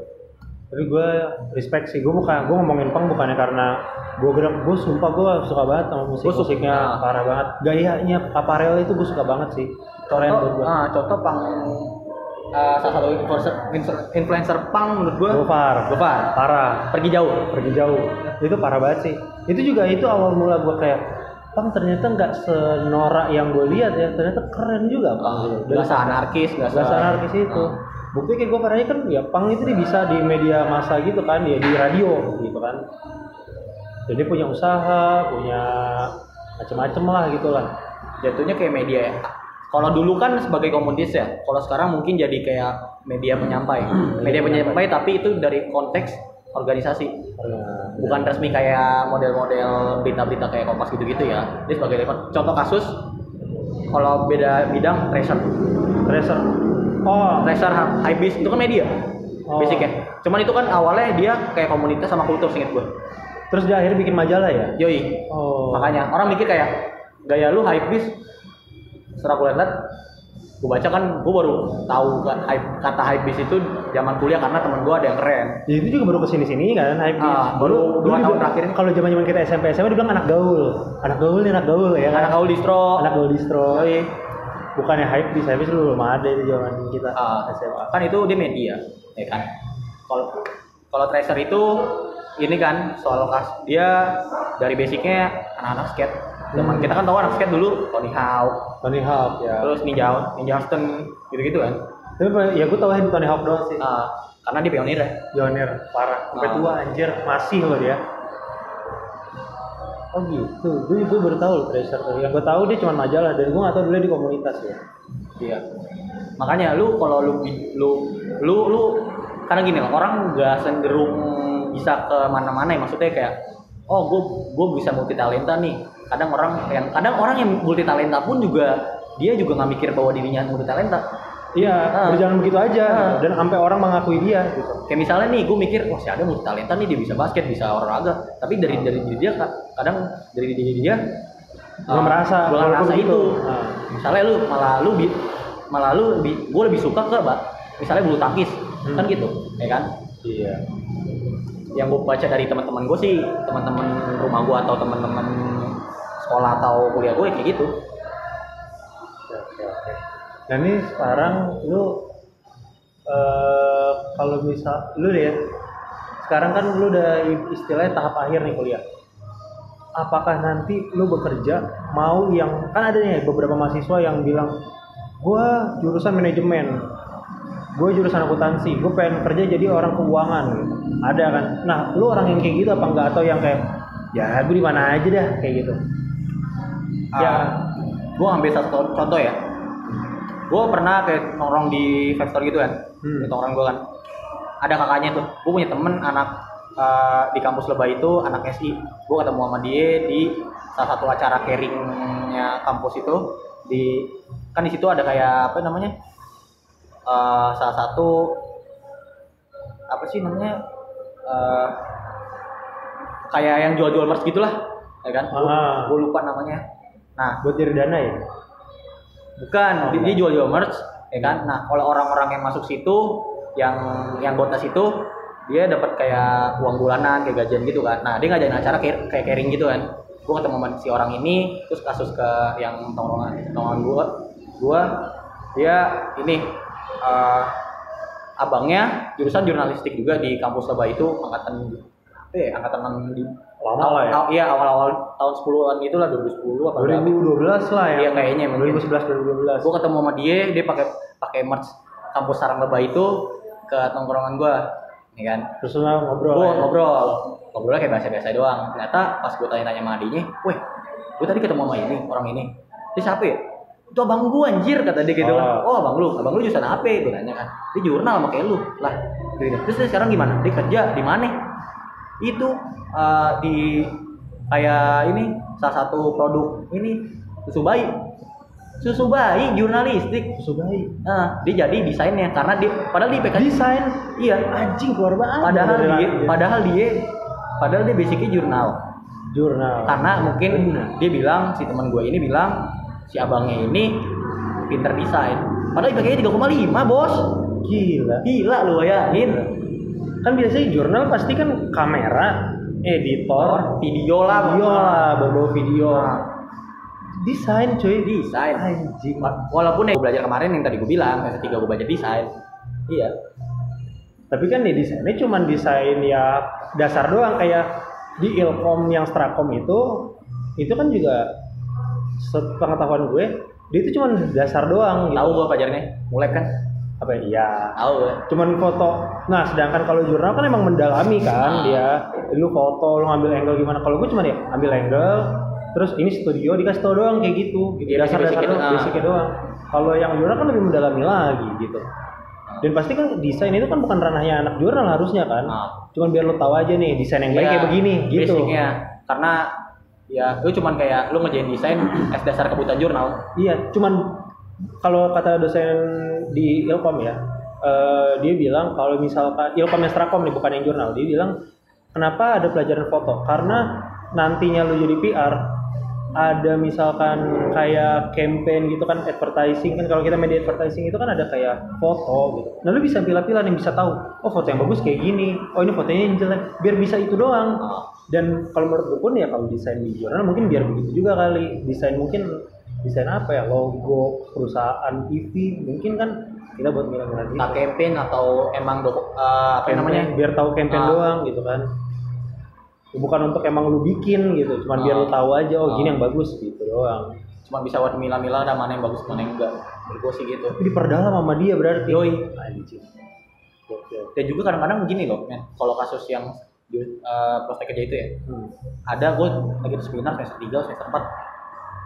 tapi gue respect sih gue bukan gue ngomongin pang bukannya karena gue gerak gue sumpah gue suka banget sama musik Gua suka. musiknya Nah. parah banget gayanya aparel itu gue suka banget sih buat contoh, gue ah, contoh pang eh, salah satu influencer influencer, pang menurut gua. Gofar. Gofar. Parah. Pergi jauh. Pergi jauh. Itu parah banget sih. Itu juga itu awal mula gue kayak pang ternyata nggak senorak yang gue lihat ya. Ternyata keren juga pang. Gitu. nggak se anarkis nggak anarkis itu. Ah. bukti kayak gue parahnya kan ya pang itu dia bisa di media massa gitu kan ya di radio gitu kan. Jadi punya usaha punya macem-macem lah gitu lah jatuhnya kayak media ya kalau dulu kan sebagai komunitas ya kalau sekarang mungkin jadi kayak media penyampai. Media penyampai. tapi itu dari konteks organisasi. Nah, bukan resmi kayak model-model berita-berita kayak kompas gitu-gitu ya. Ini sebagai contoh kasus kalau beda bidang tracer Tracer oh. Tracer Ibis itu kan media Oh. basicnya cuman itu kan awalnya dia kayak komunitas sama kultur singkat gue terus dia akhirnya bikin majalah ya? Yoi. Oh. Makanya orang mikir kayak gaya lu hype bis setelah gue liat gue baca kan gue baru tahu kan hype, kata hype bis itu zaman kuliah karena temen gue ada yang keren. Ya, itu juga baru ke sini sini kan hype Ah, baru dua tahun terakhir kalau zaman zaman kita SMP SMA dibilang anak gaul. Anak gaul nih anak gaul ya kan? Anak gaul distro. Anak gaul distro. Yoi. Bukannya hype bis hype bis dulu belum ada itu zaman kita Ah, SMA kan itu dia media ya kan? Kalau kalau tracer itu ini kan soal kas dia dari basicnya anak-anak skate. Zaman Hmm. kita kan tahu anak skate dulu Tony Hawk Tony Hawk ya. Terus Ninja Ninja Austin gitu-gitu kan. Tapi ya gue tau Tony Hawk doang sih. Ah, karena dia pionir ya. Pionir parah. Sampai Ah. tua anjir. Masih loh dia. Oh gitu. Gue gue baru tahu loh Tracer. Yang gue tahu dia cuma majalah dan gue gak tahu dulu di komunitas ya. Iya. Makanya lu kalau lu lu lu lu karena gini loh, orang nggak cenderung bisa ke mana-mana ya. Maksudnya kayak oh gue gue bisa multi talenta nih. Kadang orang yang kadang orang yang multi talenta pun juga dia juga nggak mikir bahwa dirinya multi talenta. iya Ah. berjalan begitu aja Ah. dan sampai orang mengakui dia gitu Kayak misalnya nih gue mikir wah si ada multi talenta nih dia bisa basket bisa olahraga tapi dari dari diri dia ka- kadang dari diri dia Nggak merasa gue merasa begitu. itu Ah. misalnya lu malah lu bi- malah lu lebih gue lebih suka ke mbak misalnya bulu tangkis Hmm. kan gitu ya kan iya yang gue baca dari teman-teman gue sih teman-teman rumah gue atau teman-teman sekolah atau kuliah gue kayak gitu. Oke. Nah ini sekarang lu eh kalau misal lu deh sekarang kan lu udah istilahnya tahap akhir nih kuliah. apakah nanti lu bekerja mau yang kan ada nih beberapa mahasiswa yang bilang gua jurusan manajemen gue jurusan akuntansi gue pengen kerja jadi orang keuangan. Gitu ada kan? Nah lu orang yang kayak gitu apa enggak? Atau yang kayak ya gue di mana aja dah kayak gitu ya gue ambil satu contoh ya. Gue pernah kayak nongkrong di factory gitu kan Hmm. nongkrong gue kan. Ada kakaknya tuh gue punya temen anak eh, di kampus lebay itu anak SI gue ketemu sama dia di salah satu acara caringnya kampus itu. Di kan di situ ada kayak apa namanya eh, salah satu apa sih namanya eh, kayak yang jual-jual merch gitulah ya kan? Ah. gue lupa namanya nah buat dana ya? Bukan Oh, dia, dia jual-jual merch. Ya kan? Nah kalau orang-orang yang masuk situ yang yang anggota situ dia dapat kayak uang bulanan kayak gajian gitu kan. Nah dia ngadain acara kayak kayak caring gitu kan. Gue ketemu sama si orang ini terus kasus ke yang tongkrongan tongkrongan gue gue dia ini eh, abangnya jurusan jurnalistik juga di kampus Lebay itu angkatan ya angkatan di Lama lah ya? iya awal-awal tahun 10-an gitu lah 2010 apa berapa. 2012 lah ya. Iya, kayaknya mungkin. 2011 2012 gue ketemu sama dia dia pakai pakai merch kampus sarang lebay itu ke tongkrongan gue nih kan. Terus ngobrol gue ya? ngobrol. Ngobrolnya kayak biasa-biasa doang. Ternyata pas gue tanya-tanya sama adiknya weh gue tadi ketemu sama ini orang ini. Dia siapa ya? Itu abang gue anjir kata dia gitu kan Oh. oh abang lu. Abang lu jurusan apa gue tanya kan. Dia jurnal sama kayak lu. Lah gitu. terus dia sekarang gimana? Dia kerja di mana itu eh, di kayak ini salah satu produk ini susu bayi. Susu bayi jurnalistik susu bayi. Nah, dia jadi desainnya karena dia padahal dia PK desain? Iya. Anjing keluar banget. Padahal dia lagi. padahal dia padahal dia basicnya jurnal. Jurnal. Karena mungkin Bener. dia bilang si teman gue ini bilang si abangnya ini pinter desain. Padahal IPK-nya 3,5 bos. Gila. Gila lu bayangin kan biasanya jurnal pasti kan kamera editor video lah video lah bawa video. Nah, desain cuy. Desain. Anjing. Walaupun yang gue belajar kemarin yang tadi gue bilang yang ketiga gue belajar desain. Iya. Tapi kan di desainnya cuma desain ya dasar doang kayak di ilkom yang strakom itu itu kan juga sepengetahuan gue dia itu cuma dasar doang gitu. Tahu gue pelajarnya mulai kan apa ya? Iya. Tahu. Cuman foto. Nah sedangkan kalau jurnal kan emang mendalami kan Ah. dia. Lu foto lu ngambil angle gimana? Kalau gue cuma ya ambil angle terus ini studio dikasih tau doang kayak gitu. Gitu. Iya, dasar dasar doang basicnya doang. Kalau yang jurnal kan lebih mendalami lagi gitu. Dan pasti kan desain itu kan bukan ranahnya anak jurnal harusnya kan. Ah. cuman biar lu tahu aja nih desain yang baik Iya, kayak begini gitu. basicnya. Karena ya lu cuman kayak lu ngerjain desain es dasar kebutuhan jurnal. Iya, cuman kalau kata dosen di Ilkom ya, eh, dia bilang kalau misalkan Ilkom yang Strakom nih bukan yang jurnal, dia bilang kenapa ada pelajaran foto? Karena nantinya lu jadi PR ada misalkan kayak campaign gitu kan advertising kan kalau kita media advertising itu kan ada kayak foto gitu. Nah lu bisa pilih-pilih nih bisa tahu oh foto yang bagus kayak gini, oh ini fotonya yang jelek, biar bisa itu doang. Dan kalau menurut gue pun ya kalau desain di jurnal mungkin biar begitu juga kali. Desain mungkin desain apa ya logo perusahaan TV mungkin kan kita buat milah-milah gitu. campaign atau emang dok eh, apa Campaign, namanya biar tahu campaign Ah. doang gitu kan. Bukan untuk emang lu bikin gitu, cuman biar Ah. lu tahu aja oh gini Ah. yang bagus gitu doang. cuma bisa buat milah-milah ada mana yang bagus mana yang enggak menurut gue sih gitu Tapi diperdalam sama dia berarti. Yoi. Gokil. dan juga kadang-kadang gini loh men kalau kasus yang eh, prospek kerja itu ya Hmm. ada gue lagi di seminar semester 3 semester 4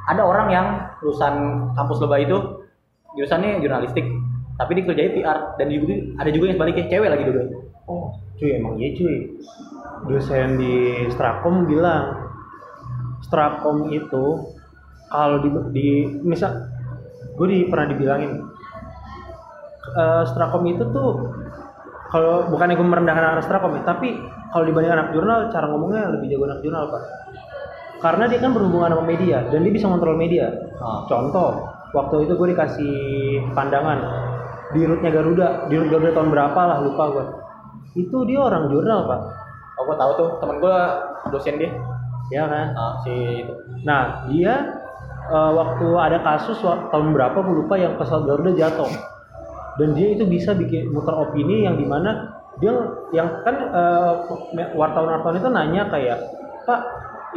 ada orang yang lulusan kampus lebay itu jurusannya jurnalistik tapi dikerjain PR dan juga ada juga yang sebaliknya cewek lagi dulu Oh, cuy emang iya cuy. Dosen di Strakom bilang Strakom itu kalau di, di misal gue di, pernah dibilangin eh, Strakom itu tuh kalau bukannya gue merendahkan anak Strakom ya, tapi kalau dibanding anak jurnal cara ngomongnya lebih jago anak jurnal pak. Karena dia kan berhubungan sama media dan dia bisa kontrol media. Ah. Contoh, waktu itu gue dikasih pandangan di rootnya Garuda, di root Garuda tahun berapa lah lupa gue. Itu dia orang jurnal pak, oh gue tahu tuh temen gue dosen dia ya kan? Ah, si itu Nah dia eh, waktu ada kasus tahun berapa gue lupa yang pesawat Garuda jatuh dan dia itu bisa bikin muter opini yang di mana dia yang kan eh, wartawan-wartawan itu nanya kayak Pak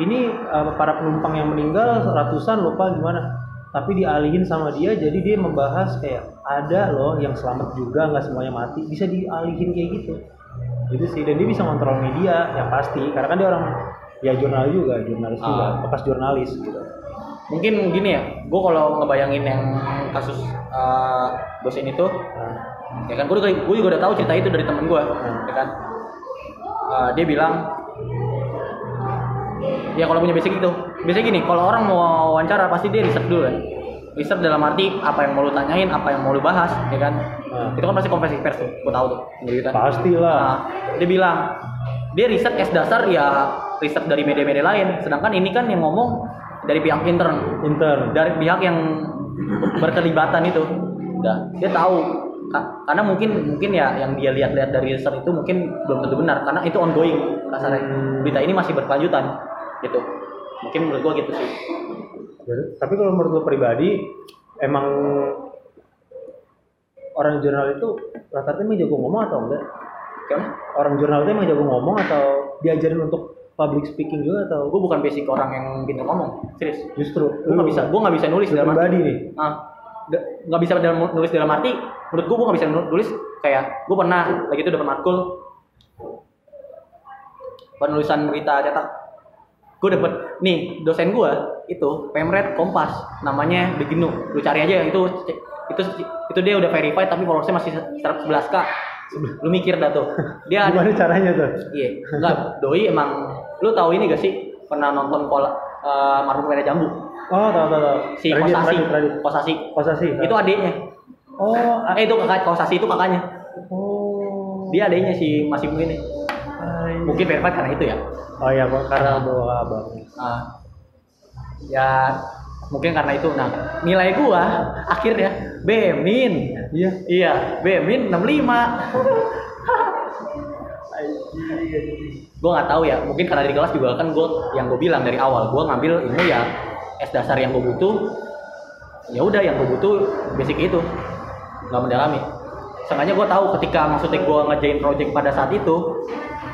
ini uh, para penumpang yang meninggal ratusan lupa gimana. Tapi dialihin sama dia jadi dia membahas kayak ada loh yang selamat juga nggak semuanya mati. Bisa dialihin kayak gitu. Gitu sih dan dia bisa kontrol media yang pasti. Karena kan dia orang ya jurnal juga jurnalis juga Ah. bekas jurnalis gitu. Mungkin gini ya gue kalau ngebayangin yang kasus eh, dosen itu nah, ya kan gue juga, gue juga udah tahu cerita itu dari temen gue Hmm. ya kan. Eh, dia bilang ya kalau punya basic itu. Biasanya gini kalau orang mau wawancara pasti dia riset dulu kan. Riset dalam arti apa yang mau lu tanyain apa yang mau lu bahas ya kan? Hmm. itu kan pasti konversi pers tuh gue tahu tuh kan pastilah. Nah, dia bilang dia riset S dasar ya riset dari media-media lain. Sedangkan ini kan yang ngomong dari pihak intern. Intern. Dari pihak yang berkelibatan itu. Udah dia tahu. Ka- karena mungkin mungkin ya yang dia lihat-lihat dari riset itu mungkin belum tentu benar karena itu ongoing kasarnya. Berita ini masih berkelanjutan gitu. Mungkin menurut gua gitu sih. Tapi kalau menurut lo pribadi emang orang jurnal itu rata-rata emang jago ngomong atau enggak? Kan orang jurnal itu emang jago ngomong atau diajarin untuk public speaking juga atau? Gua bukan basic orang yang pintar ngomong serius. Justru. Gua nggak bisa gua nggak bisa nulis dalam arti pribadi nih. Ah nggak bisa dalam nulis dalam arti menurut gua gua nggak bisa nulis kayak gua pernah lagi itu dapat matkul. Penulisan berita cetak gue dapet nih dosen gue itu pemret kompas. Namanya Beginu lu cari aja itu itu itu dia udah verified tapi followersnya masih 111 k lu mikir dah tuh. Dia ada gimana caranya tuh? Iya. Enggak doi emang lu tahu ini gak sih? Pernah nonton pola uh, marhum Merah Jambu? Oh tahu tahu tahu. Si Kosasi. Radit. Kosasi. Kosasi itu adiknya. Oh eh itu kakak Kosasi itu kakaknya. Oh. Dia adiknya si masih ini. Mungkin verified karena itu ya? Oh iya kok karena bawa abang Ah, ya mungkin karena itu. Nah nilai gua akhirnya B min iya. Iya B min 65 gua nggak tahu ya. Mungkin karena di kelas juga kan gua yang gue bilang dari awal gua ngambil ilmu ya S dasar yang gue butuh. Ya udah yang gue butuh basic itu. Nggak mendalami. Sengaja gue tahu ketika maksudnya gue ngerjain project pada saat itu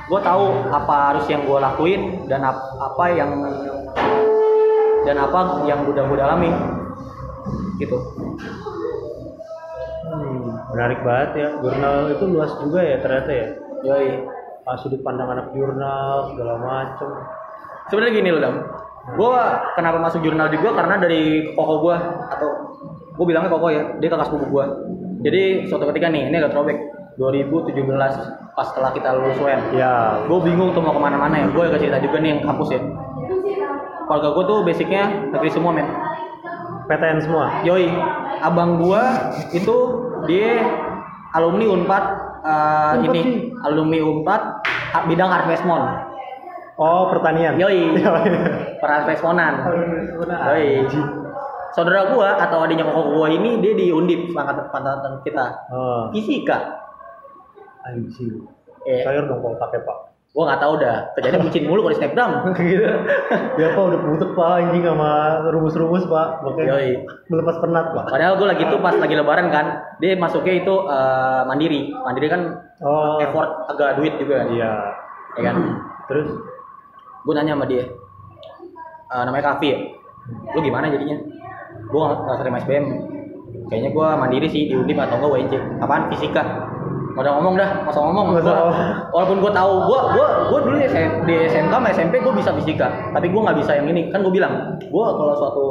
gue tahu apa harus yang gue lakuin dan ap- apa yang dan apa yang udah gue dalami gitu. Hmm, menarik banget ya. Jurnal itu luas juga ya ternyata ya. Yoi. Ah, sudut pandang anak jurnal segala macem. Sebenarnya gini loh dam. Gue kenapa masuk jurnal juga karena dari koko gue atau gue bilangnya koko ya dia kakak sepupu gue jadi suatu ketika nih ini agak throwback. 2017 pas setelah kita lulus UN ya. Gue bingung tuh mau ke mana-mana ya. Gue agak cerita juga nih yang kampus ya. Keluarga gue tuh basicnya negeri semua men. PTN semua? Yoi. Abang gue itu dia alumni unpad Unpad ini sih. alumni unpad bidang harvestmon oh pertanian. Yoi. Perharvestmonan yoi. Saudara gue atau adiknya koko gue ini dia di undip angkatan kita. Oh. Fisika anjing eh sayur dong kalau pakai pak gue nggak tahu dah kejadian bucin mulu kalau di snapgram gitu ya pak udah butuh pak anjing sama rumus-rumus pak makanya Yoi. melepas penat pak Padahal gue lagi tuh pas lagi lebaran kan, dia masuknya itu eh, mandiri. Mandiri kan oh effort agak duit juga kan. iya Ya kan? terus Gue nanya sama dia, eh, namanya Kavi ya. Lu gimana jadinya? Gue nggak terima SBM. Kayaknya gue mandiri sih di Undip atau enggak UNJ. Apaan? Fisika. Gak ngomong dah, usah ngomong. Usah Gua- ngomong. walaupun gue tahu, gue gue gue dulu SM di SMK sama SMP gue bisa fisika, tapi gue nggak bisa yang ini. Kan gue bilang, gue kalau suatu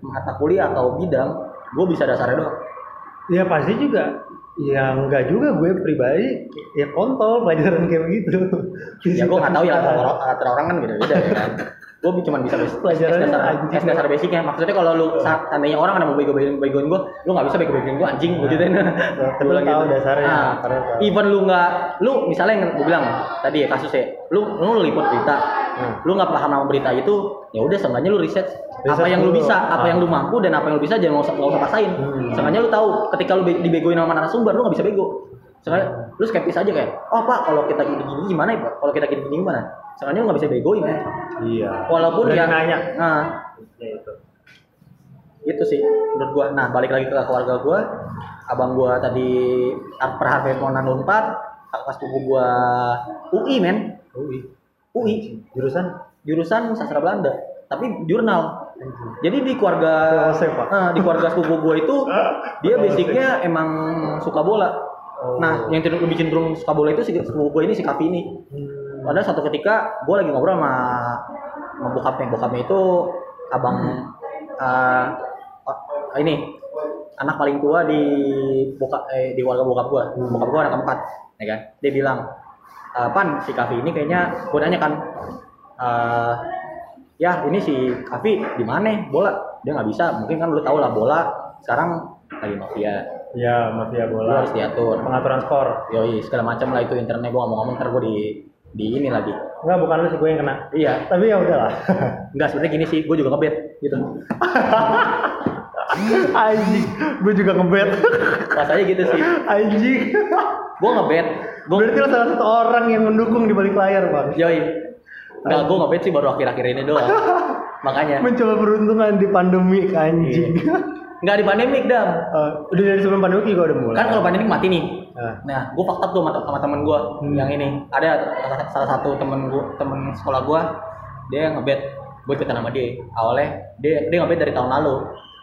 mata kuliah atau bidang, gue bisa dasarnya doang. ya pasti juga ya enggak juga gue pribadi ya kontol pelajaran kayak begitu ya gue nggak tahu ya kata orang kan beda-beda ya kan gue cuma bisa basic Pelajarannya S dasar, anjing. Dasar basicnya maksudnya kalau lu sa- seandainya orang ada mau bego begoin begoin gue lu nggak bisa bego begoin gue anjing gue gituin tapi lu tahu gitu. dasarnya, Nah, even lu nggak lu misalnya yang gue bilang tadi ya kasusnya lu lu liput berita Hmm. lu nggak paham nama berita itu ya udah seenggaknya lu riset apa yang lu bisa apa Ah. yang lu mampu dan apa yang lu bisa jangan nggak usah nggak usah pasain Hmm. seenggaknya lu tahu ketika lu be- dibegoin sama narasumber lu nggak bisa bego Seenggaknya lu skeptis aja kayak oh pak kalau kita gini gini gimana ya pak? Kalau kita gini gini gimana? Seenggaknya lu nggak bisa begoin ya. Iya. Walaupun Berani ya nanya. nah. Ya itu. Itu sih menurut gua. Nah balik lagi ke keluarga gua. Abang gua tadi perharvest monan unpad kakak sepupu gua UI men. UI UI jurusan? Jurusan sastra Belanda tapi jurnal. Jadi di keluarga eh, di keluarga sepupu gue itu dia basicnya emang suka bola Oh. nah yang cenderung- lebih cenderung suka bola itu si sepupu gue ini si Kavi ini. Hmm. pada satu ketika gue lagi ngobrol sama, sama bokapnya. Bokapnya itu abang eh, oh, ini anak paling tua di bokap eh, di keluarga bokap gue bokap gue anak keempat ya kan? Dia bilang "Eh, pan si Kavi ini kayaknya gue nanya kan eh, ya ini si Kavi di mana? Bola dia nggak bisa. Mungkin kan lu tau lah bola sekarang lagi mafia Ya, mafia bola. harus diatur Pengaturan skor. yoi segala macam lah itu internetnya gue ngomong-ngomong ntar gue di di ini lagi Enggak, bukan lu sih gue yang kena. iya Tapi ya udahlah. Enggak, sebenarnya gini sih, gue juga ngebet gitu. Anjing, gue juga ngebet. Rasanya gitu sih. Anjing. Gue ngebet, gue Berarti lo salah satu orang yang mendukung di balik layar, Bang. Yoi. Enggak, gue ngebet sih baru akhir-akhir ini doang. Makanya. Mencoba peruntungan di pandemi anjing. Enggak di pandemik, Dam. Eh, udah dari sebelum pandemi gue udah mulai. Kan kalau pandemik mati nih. Nah, Nah, gue fakta tuh sama, temen gue Hmm. yang ini. Ada salah satu temen gue, temen sekolah gue, dia yang ngebet. Gue ikutan sama dia. Awalnya dia dia ngebet dari tahun lalu.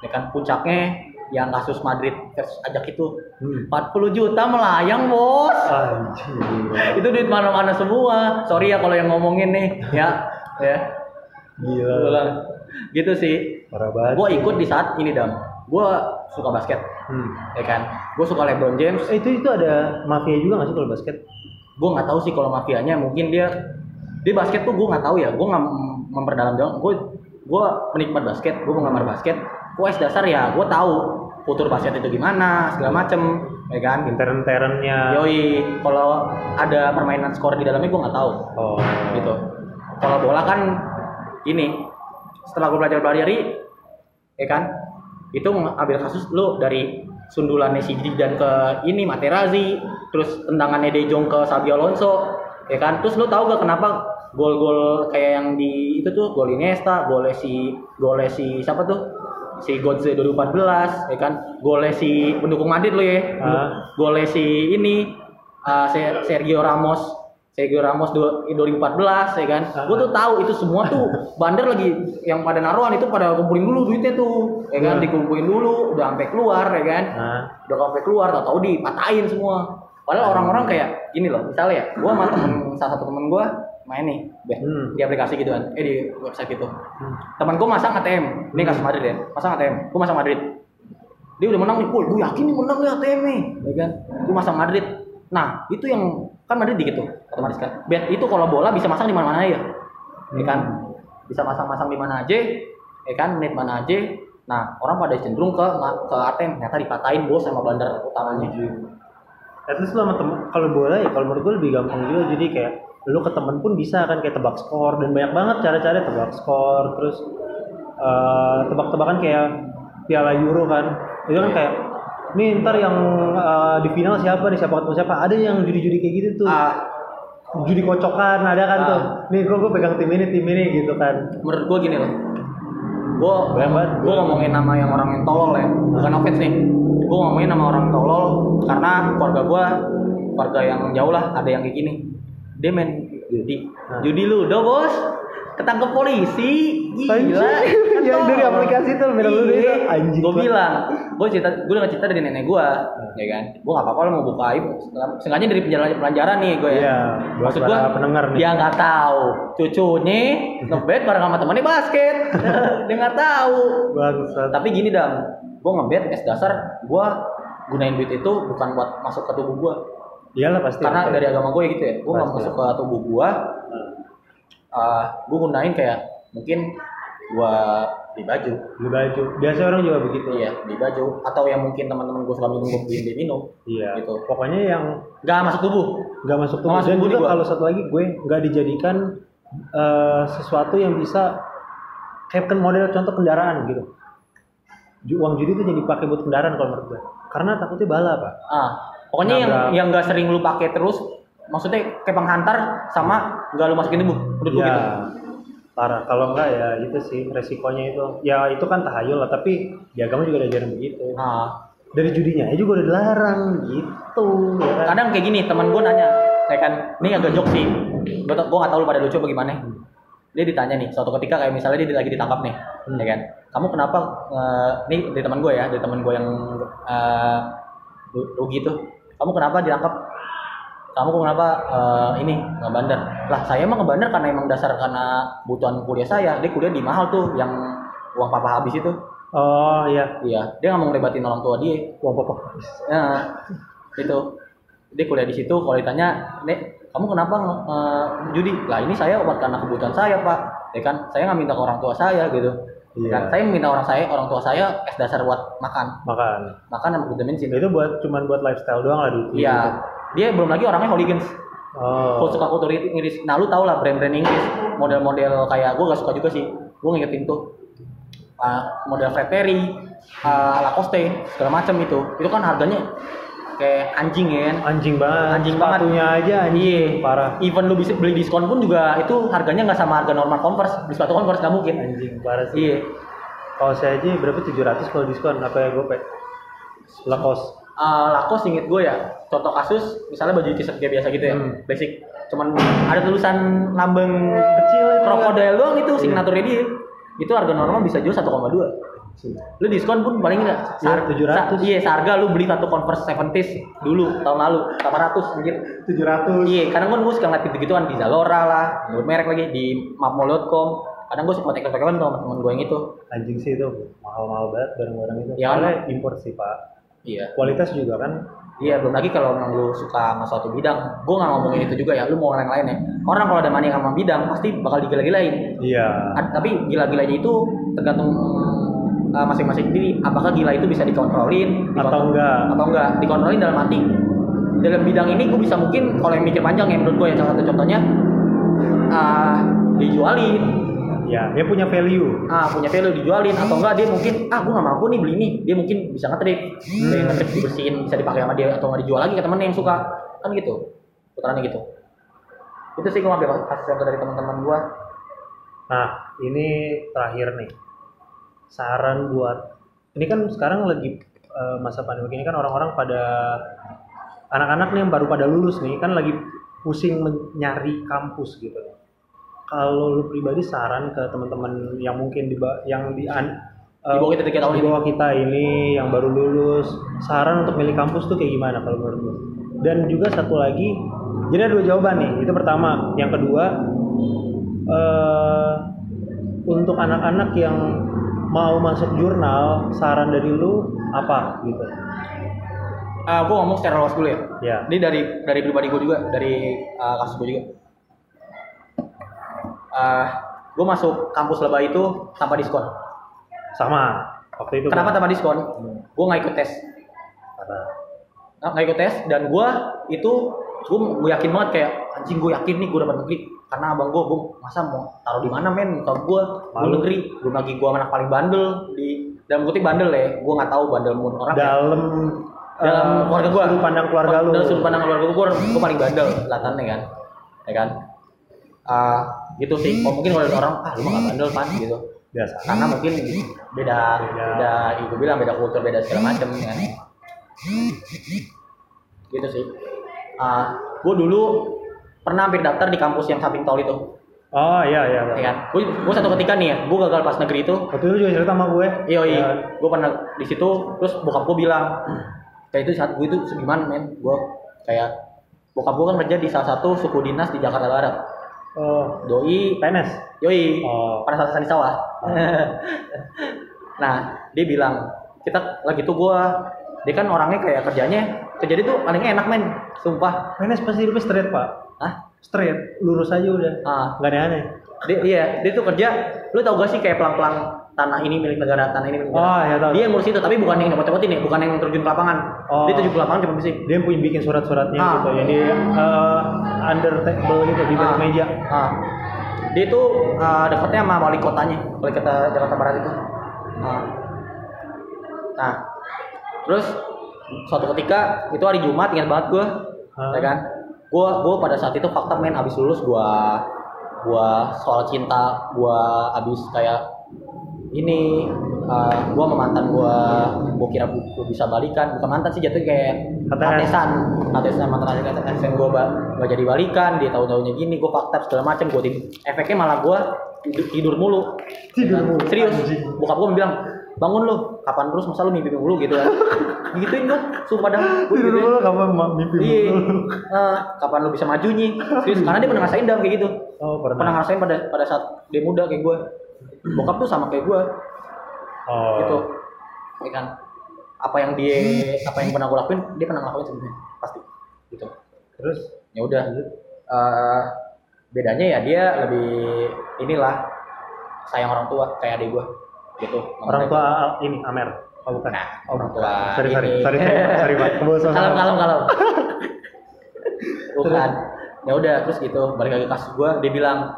Ya kan puncaknya yang kasus Madrid versus Ajak itu hmm. 40 juta melayang, Bos. Anjing. itu duit mana-mana semua sorry ya kalau yang ngomongin nih ya ya Gila. gitu sih gue ikut di saat ini dam gue suka basket. Hmm. ya kan? Gue suka LeBron James. Eh, itu itu ada mafia juga nggak sih kalau basket? gue nggak tahu sih kalau mafianya. Mungkin dia di basket tuh gue nggak tahu ya. Gue nggak mem- memperdalam jauh gue gue penikmat basket gue penggemar basket. Gue dasar ya gue tahu kultur basket itu gimana segala macem. Ya kan? Intern-internnya. yoi. Kalau ada permainan skor di dalamnya gue nggak tahu. Oh. gitu. Kalau bola kan ini setelah gue belajar pelajari, ya kan, itu ambil kasus lu dari sundulannya si dan ke ini Materazzi, terus tendangannya De Jong ke Xabi Alonso, ya kan, terus lu tahu gak kenapa gol-gol kayak yang di itu tuh? Gol Iniesta, golnya si golnya si siapa tuh? Si Godze 2014, ya kan, golnya si pendukung Madrid lo ya, Ah. golnya si ini uh, Se- Sergio Ramos Sergio Ramos du- 2014 ya kan gue tuh tahu itu semua tuh bandar lagi yang pada naruhan itu pada kumpulin dulu duitnya tuh ya kan Hmm. dikumpulin dulu udah sampai keluar ya kan udah sampai keluar tau tahu dipatahin semua padahal orang-orang kayak gini loh misalnya ya gue sama temen salah satu temen gue main nih bet, Hmm. di aplikasi gitu kan eh di website gitu hmm. teman gue masang ATM ini kasus Madrid ya masang ATM gue masang Madrid dia udah menang nih, gue yakin nih menang nih ATM nih, ya kan? Gue masang Madrid. Nah itu yang kan Madrid di gitu, otomatis kan. Bet itu kalau bola bisa masang di mana-mana aja, ya kan? Bisa masang-masang di mana aja, ya kan? Menit mana aja. Nah orang pada cenderung ke ke ATM, ternyata dipatahin bos sama bandar utamanya. At least lo sama temen, kalau bola ya kalau menurut gue lebih gampang juga jadi kayak lu ke temen pun bisa kan kayak tebak skor dan banyak banget cara-cara tebak skor terus eh, tebak-tebakan kayak Piala Euro kan itu kan Iya. kayak nih ntar yang eh, di final siapa nih? Siapa ketemu siapa? Ada yang judi-judi kayak gitu tuh. Ah, judi kocokan ada kan Ah. tuh. Nih gue gue pegang tim ini tim ini gitu kan. Menurut gue gini loh, gue gue ngomongin nama yang orang yang tolol ya, bukan offense nih. Gue ngomongin nama orang tolol karena keluarga gue, keluarga yang jauh lah, ada yang kayak gini. Dia main judi, judi ludo bos, ketangkep polisi, gila. Anjing. Yang dari aplikasi itu, ludo itu, Iya. anjing Gue bilang, gue cerita, gue udah cerita dari nenek gue, ya kan. Gue nggak apa-apa lo mau buka aib, sengaja dari penjara pelajaran nih gue ya. Iya, Maksud gue, pendengar nih. dia nggak tahu. Cucunya ngebet bareng sama temennya basket. Dia nggak tahu. Bangsat. Tapi gini dam. Gue ngebet es dasar gue gunain duit itu bukan buat masuk ke tubuh gue iyalah pasti. Karena dari agama gue ya gitu ya. Gue nggak masuk ke tubuh gue uh, gue gunain kayak mungkin gue di baju. Beli baju. Biasa orang juga begitu. Iya di baju. Atau yang mungkin teman-teman gue suka minum gue beliin dia minum iya. Gitu. pokoknya yang nggak masuk tubuh. Nggak masuk tubuh. masuk dan tubuh juga gua. kalau satu lagi gue nggak dijadikan eh, sesuatu yang bisa kayak model contoh kendaraan gitu. Uang judi itu jadi dipakai buat kendaraan kalau menurut gue karena takutnya bala pak. Ah, pokoknya yang yang nggak sering lu pakai terus, maksudnya kayak penghantar sama nggak lu masukin tubuh, menurut ya gitu. parah. Kalau enggak ya itu sih resikonya itu. Ya itu kan tahayul lah tapi di agama juga ada ajaran begitu. Ah, dari judinya aja juga udah dilarang gitu ya kan? Kadang kayak gini teman gua nanya, kayak kan, ini agak jok sih, gua tau gua nggak tahu lu pada lucu apa gimana. dia ditanya nih suatu ketika kayak misalnya dia lagi ditangkap nih Hmm. ya kan? Kamu kenapa eh, nih dari teman gue ya dari teman gue yang eh, ru- rugi tuh. Kamu kenapa ditangkap kamu kenapa eh, ini ngebandar lah saya emang ngebandar karena emang dasar karena kebutuhan kuliah saya. Dia kuliah di mahal tuh yang uang papa habis itu. Oh iya, iya dia nggak mau ngerebatin orang tua dia. Uang pokok. Nah, itu dia kuliah di situ kalau ditanya nek kamu kenapa eh, judi? Lah ini saya buat karena kebutuhan saya pak. Ya kan? Saya nggak minta ke orang tua saya gitu. Iya. kan saya minta orang saya orang tua saya es dasar buat makan. Makan. makan sama vitamin C. Itu buat cuman buat lifestyle doang lah dulu. iya dia belum lagi orangnya hooligans Oh. Kalau suka kultur Inggris nah lu tau lah brand-brand Inggris model-model kayak gue gak suka juga sih gue ngingetin tuh uh, model Fred Perry uh, Lacoste segala macam itu itu kan harganya kayak anjing ya kan Anjing banget. Anjing banget. Sepatunya aja anjing. Iya. Parah. Even lu bisa beli diskon pun juga itu harganya nggak sama harga normal Converse. Beli sepatu Converse nggak mungkin. Anjing parah sih. Iya. Kalau saya aja berapa 700 kalau diskon apa ya gope? Lacoste. Uh, Lacoste inget gue ya. Contoh kasus misalnya baju t-shirt kayak biasa gitu ya. Hmm. Basic. Cuman ada tulisan lambang Kecil krokodil doang itu Iya. signaturnya dia. Itu harga normal bisa jual 1,2. Lu diskon pun paling enggak Iya, 700. iya, seharga lu beli satu Converse 70s dulu tahun lalu 800 anjir. 700. Iya, kadang kan gue suka ngeliat gitu-gituan di Zalora lah, nyebut merek lagi di mapmall.com. Kadang gue suka tekel-tekelan sama temen gue yang itu. Anjing sih itu mahal-mahal banget barang-barang itu. Ya, Soalnya import sih pak. Iya. Kualitas juga kan. Iya, belum lagi kalau memang lu suka sama suatu bidang. Gue nggak ngomongin itu juga ya, lu mau orang lain ya. Orang kalau ada mania sama bidang pasti bakal digila-gilain. Iya. Ad- tapi gila-gilanya itu tergantung uh, masing-masing diri. Apakah gila itu bisa dikontrolin Atau enggak? Atau enggak? Dikontrolin dalam arti dalam bidang ini gue bisa mungkin kalau yang mikir panjang ya menurut gue ya salah satu contohnya ah dijualin Ya, dia punya value. ah punya value dijualin atau enggak dia mungkin ah gue nggak mampu nih beli ini dia mungkin bisa ngetrip Hmm. hmm. ngetrip dibersihin bisa dipakai sama dia atau nggak dijual lagi ke temennya yang suka kan gitu putarannya gitu itu sih gue ngambil contoh dari teman-teman gue Nah, ini terakhir nih. Saran buat ini kan sekarang lagi eh, masa pandemi ini kan orang-orang pada anak-anak nih yang baru pada lulus nih kan lagi pusing nyari kampus gitu. Kalau lu pribadi saran ke teman-teman yang mungkin di yang di an- Di bawah kita tiga tahun di ini. bawah kita ini yang baru lulus, saran untuk milih kampus tuh kayak gimana kalau menurut lu? Dan juga satu lagi, jadi ada dua jawaban nih. Itu pertama, yang kedua eh untuk anak-anak yang mau masuk jurnal, saran dari lu apa gitu? ah gue ngomong secara luas dulu ya Ya. ini dari dari pribadi gue juga dari uh, kasus gue juga ah gue masuk kampus lebah itu tanpa diskon. Sama. Waktu itu kenapa gua- tanpa diskon? Gue nggak ikut tes. Nggak ikut tes dan gue itu gue gue yakin banget kayak anjing gue yakin nih gue dapat negeri karena abang gue gue masa mau taruh di mana men? Muka gue gue negeri belum lagi gue anak paling bandel di dalam kutip bandel ya gue nggak tahu bandel mun orang ya. dalam dalam eh, keluarga gue sudut pandang keluarga lu. dalam sudut pandang keluarga gue gue paling bandel kelihatannya kan. Ya kan? Ah, gitu sih. Oh, mungkin kalau orang ah lu mah nggak bandel pan gitu. Biasa. karena mungkin beda beda. ibu bilang beda kultur beda segala macam ya kan? Gitu sih. Ah, gue dulu pernah hampir daftar di kampus yang samping tol itu. Oh iya iya. ya kan? Gue gue satu ketika nih ya gue gagal pas negeri itu. Waktu itu juga cerita sama gue. iya iya. Ya, gue pernah di situ terus bokap gue bilang kayak itu saat gue itu segimana men. Gue kayak bokap gue kan kerja di salah satu suku dinas di Jakarta Barat Oh, doi PNS. yoi Oh. pada saat di sawah nah dia bilang kita lagi tuh gue dia kan orangnya kayak kerjanya kerja dia tuh paling enak men sumpah PNS pasti hidupnya straight pak. ah Straight, lurus aja udah. ah Gak aneh-aneh. dia iya dia tuh kerja lu tau gak sih kayak pelang-pelang tanah ini milik negara tanah ini milik negara Oh ya tahu. dia yang ngurus itu tapi bukan yang nyopot-nyopotin ya bukan yang terjun ke lapangan Oh. dia terjun ke lapangan cuma bisik Dia punya bikin surat-suratnya Ah. gitu. Jadi uh, under table gitu di balik Ah, meja. ah. dia tuh ah, dekatnya sama wali kotanya wali kota Jakarta Barat itu Ah. nah terus suatu ketika itu hari Jumat ingat banget gue Ah. ya kan gue gue pada saat itu fakta main abis lulus gue gue soal cinta gue abis kayak ini uh, gua sama mantan gua gua kira gua bisa balikan bukan mantan sih jatuh kayak HTS. atesan atesan mantan atesan gua ba- gak jadi balikan dia tahu tahunya gini gua fakta segala macam gua tidur efeknya malah gua tidur, tidur mulu Tidur kan? mulu, serius bokap gua bilang bangun lu kapan terus masa lu mimpi mulu gitu kan gituin gua sumpah dah gua Tidur dulu kapan mimpi Iya, mulu. Eh, kapan lu bisa maju nih? Serius, karena dia pernah ngerasain dam kayak gitu. Oh, Pernah pernah. ngerasain pada pada saat dia muda kayak gue. Bokap tuh sama kayak gue, Oh. gitu. Ya kan? Apa yang dia, apa yang pernah gue lakuin, dia pernah ngelakuin sebenarnya, pasti. Gitu. Terus Ya udah. Eh, bedanya ya dia lebih inilah sayang orang tua kayak adik gue, gitu. orang tua Al- ini Amer. Oh bukan. Nah, oh, orang tua Sorry, sorry, ini. sorry, sorry, sorry, Pak. Kalem kalem kalem bukan ya udah terus gitu balik lagi kasus gue dia bilang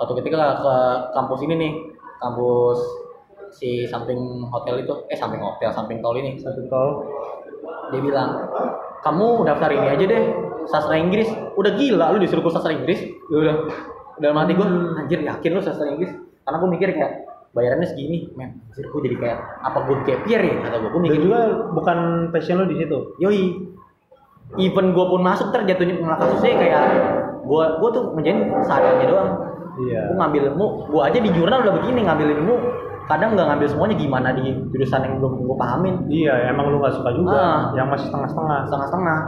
satu ketika ke, ke kampus ini nih kampus si samping hotel itu eh samping hotel samping tol ini Satu tol. dia bilang kamu daftar ini aja deh sastra Inggris udah gila lu disuruh sastra Inggris Ya udah udah mati gue anjir yakin lu sastra Inggris karena gue mikir kayak bayarannya segini men anjir gue jadi kayak apa gue gap year ya kata gue gue mikir juga bukan passion lo di situ. Yoi. Even gue pun masuk ntar jatuhnya malah kasusnya kayak gue gue tuh menjadi seadanya doang. Iya. Gue ngambil ilmu, gue aja di jurnal udah begini ngambil ilmu. Kadang nggak ngambil semuanya gimana di jurusan yang belum gue pahamin. Iya, emang lu gak suka juga. Ah. Yang masih setengah-setengah. Setengah-setengah.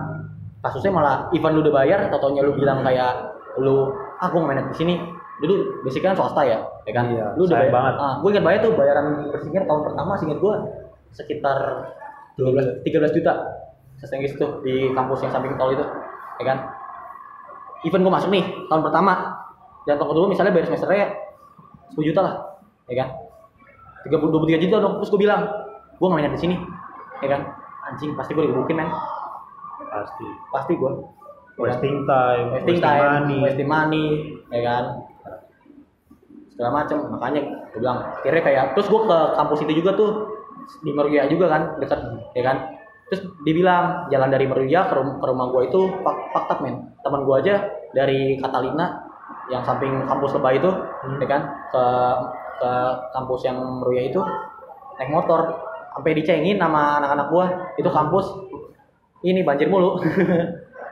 Kasusnya malah even lu udah bayar, atau lu bilang kayak lu ah gue nggak di sini. Dulu basicnya kan swasta ya, ya kan? Iya, lu udah bayar. banget. Ah, gue ingat bayar tuh bayaran bersihnya tahun pertama seingat gue sekitar 12 13 juta sastra Inggris tuh di kampus yang samping tol itu ya kan even gue masuk nih tahun pertama dan tahun kedua misalnya bayar semesternya 10 juta lah ya kan? 30 23 juta dong. Terus gue bilang gue minat di sini ya kan? Anjing pasti gue digebukin men. Pasti. pasti gue Wasting time, wasting time money. wasting money ya kan? Segala macem. Makanya gue bilang akhirnya kayak terus gue ke kampus itu juga tuh di Meruya juga kan dekat ya kan? Terus dibilang jalan dari Meruya ke, rum- ke rumah gue itu fak fakta men. Teman gue aja dari Catalina yang samping kampus lebah itu Hmm. ya kan? Ke ke kampus yang Meruya itu naik motor. Sampai dicengin sama anak-anak gue itu kampus. Ini banjir mulu.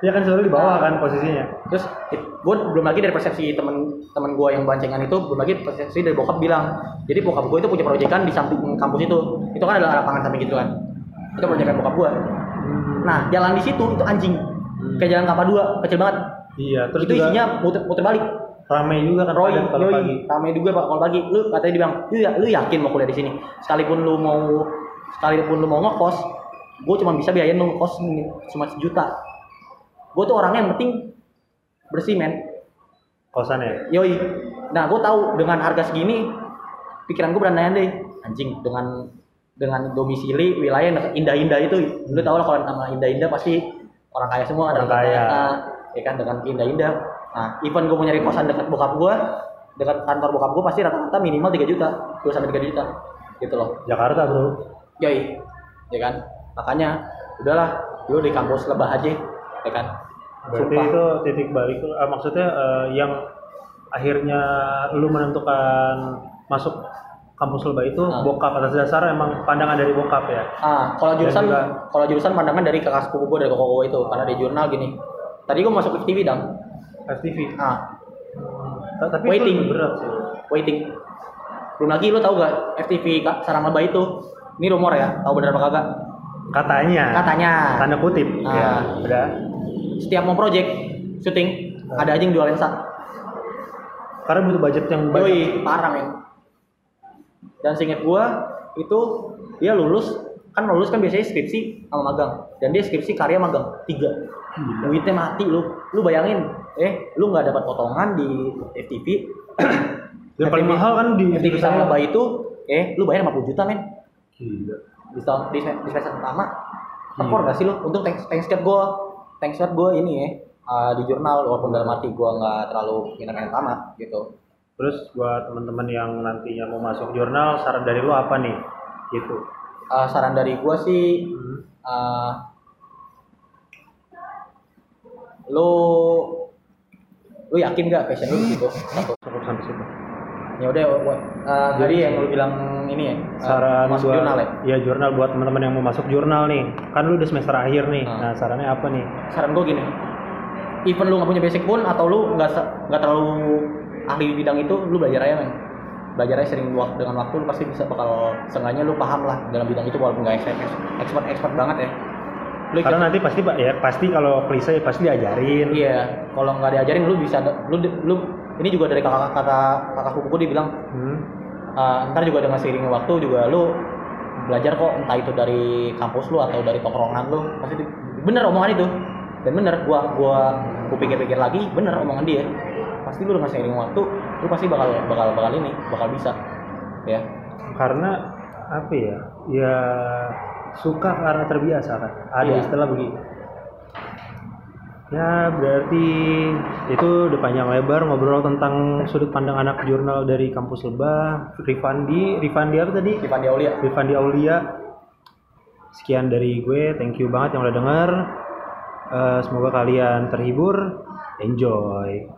Iya kan selalu di bawah Ah. kan posisinya. terus gue belum lagi dari persepsi temen temen gue yang bancengan itu belum lagi persepsi dari bokap bilang jadi bokap gue itu punya proyekan di samping kampus itu. Itu kan ada lapangan samping gitu kan. Itu proyekan bokap gue nah jalan di situ itu anjing. Kayak jalan kapal dua kecil banget. Iya, terus itu juga isinya muter, muter balik ramai juga kan Roy, kalau pagi. ramai juga pak kalau pagi. Lu katanya dibilang, lu ya, lu yakin mau kuliah di sini? Sekalipun lu mau, sekalipun lu mau ngekos, gue cuma bisa biayain lu ngekos ini cuma sejuta. Gue tuh orangnya yang penting bersih men. Kosannya. Yoi. Nah, gue tahu dengan harga segini, pikiran gue berandai-andai. Anjing dengan dengan domisili wilayah indah-indah itu, lu tau lah kalau nama indah-indah pasti orang kaya semua ada Orang kaya. ya kan dengan indah-indah. Nah, even gue mau nyari kosan dekat bokap gue, dekat kantor bokap gue pasti rata-rata minimal 3 juta, 2 sampai 3 juta. Gitu loh. Jakarta, Bro. Yoi. Ya kan? Makanya udahlah, lu di kampus lebah aja, ya kan? Berarti Sumpah. itu titik balik tuh, eh, maksudnya eh, yang akhirnya lu menentukan masuk kampus lebah itu Ah. bokap atas dasar emang pandangan dari bokap ya. Ah, kalau jurusan juga- kalau jurusan pandangan dari kakak sepupu gue dari koko gue itu karena di jurnal gini. Tadi gue masuk ke TV dong. FTV. Ah, Ta- Tapi Waiting. itu berat sih. waiting. Belum lagi lu tahu gak FTV Kak Sarang Lebah itu? Ini rumor ya, tahu benar apa kagak? Katanya. Katanya Tanda kutip. Ah. Ya, udah. setiap mau project syuting ada aja yang dua lensa. Karena butuh budget yang banyak. Yoi, parah men. Dan seinget gua itu dia lulus kan lulus kan biasanya skripsi sama magang dan dia skripsi karya magang tiga duitnya mati lu. Lu bayangin eh lu nggak dapat potongan di FTV Yang paling mahal kan di FTV sama lebah itu eh lu bayar 50 juta men. Gila. di tahun di, di semester pertama. Tekor gak sih lu? Untung thanks thanks gua thanks banget gua ini ya uh, di jurnal walaupun dalam arti gua nggak terlalu minat-minat amat gitu. Terus buat teman-teman yang nantinya mau masuk jurnal, saran dari lu apa nih? Gitu. Uh, saran dari gua sih Hmm. uh, lu lu yakin gak passion lu di situ satu. Cukup sampai situ. ya udah uh, tadi yang lu bilang ini ya uh, saran masuk buat jurnal ya? Ya jurnal buat teman-teman yang mau masuk jurnal nih. Kan lu udah semester akhir nih. Hmm. nah sarannya apa nih? Saran gue gini. Even lu nggak punya basic pun atau lu nggak nggak terlalu ahli di bidang itu lu belajar aja men. Belajar aja sering wak- dengan waktu lu pasti bisa bakal seenggaknya lu paham lah dalam bidang itu walaupun nggak expert expert banget ya lu karena nanti pasti pak ya pasti kalau klise pasti diajarin. Iya kalau nggak diajarin lu bisa lu lu ini juga dari kakak kata kakak sepupuku dia bilang Hmm. Uh, ntar juga dengan seiringnya waktu juga lu belajar kok entah itu dari kampus lu atau dari tongkrongan lu. Pasti di- bener omongan itu. Dan bener gua gua gua pikir-pikir lagi bener omongan dia. Pasti lu dengan seiring waktu lu pasti bakal bakal bakal ini bakal bisa ya. Karena apa ya ya suka karena terbiasa kan? Ada Iya. istilah begitu ya berarti itu udah panjang lebar ngobrol tentang sudut pandang anak jurnal dari kampus Lebah. Rifandi Rifandi apa tadi? Ivan Aulia. Rifandi Aulia. Sekian dari gue thank you banget yang udah denger. Eh, semoga kalian terhibur. Enjoy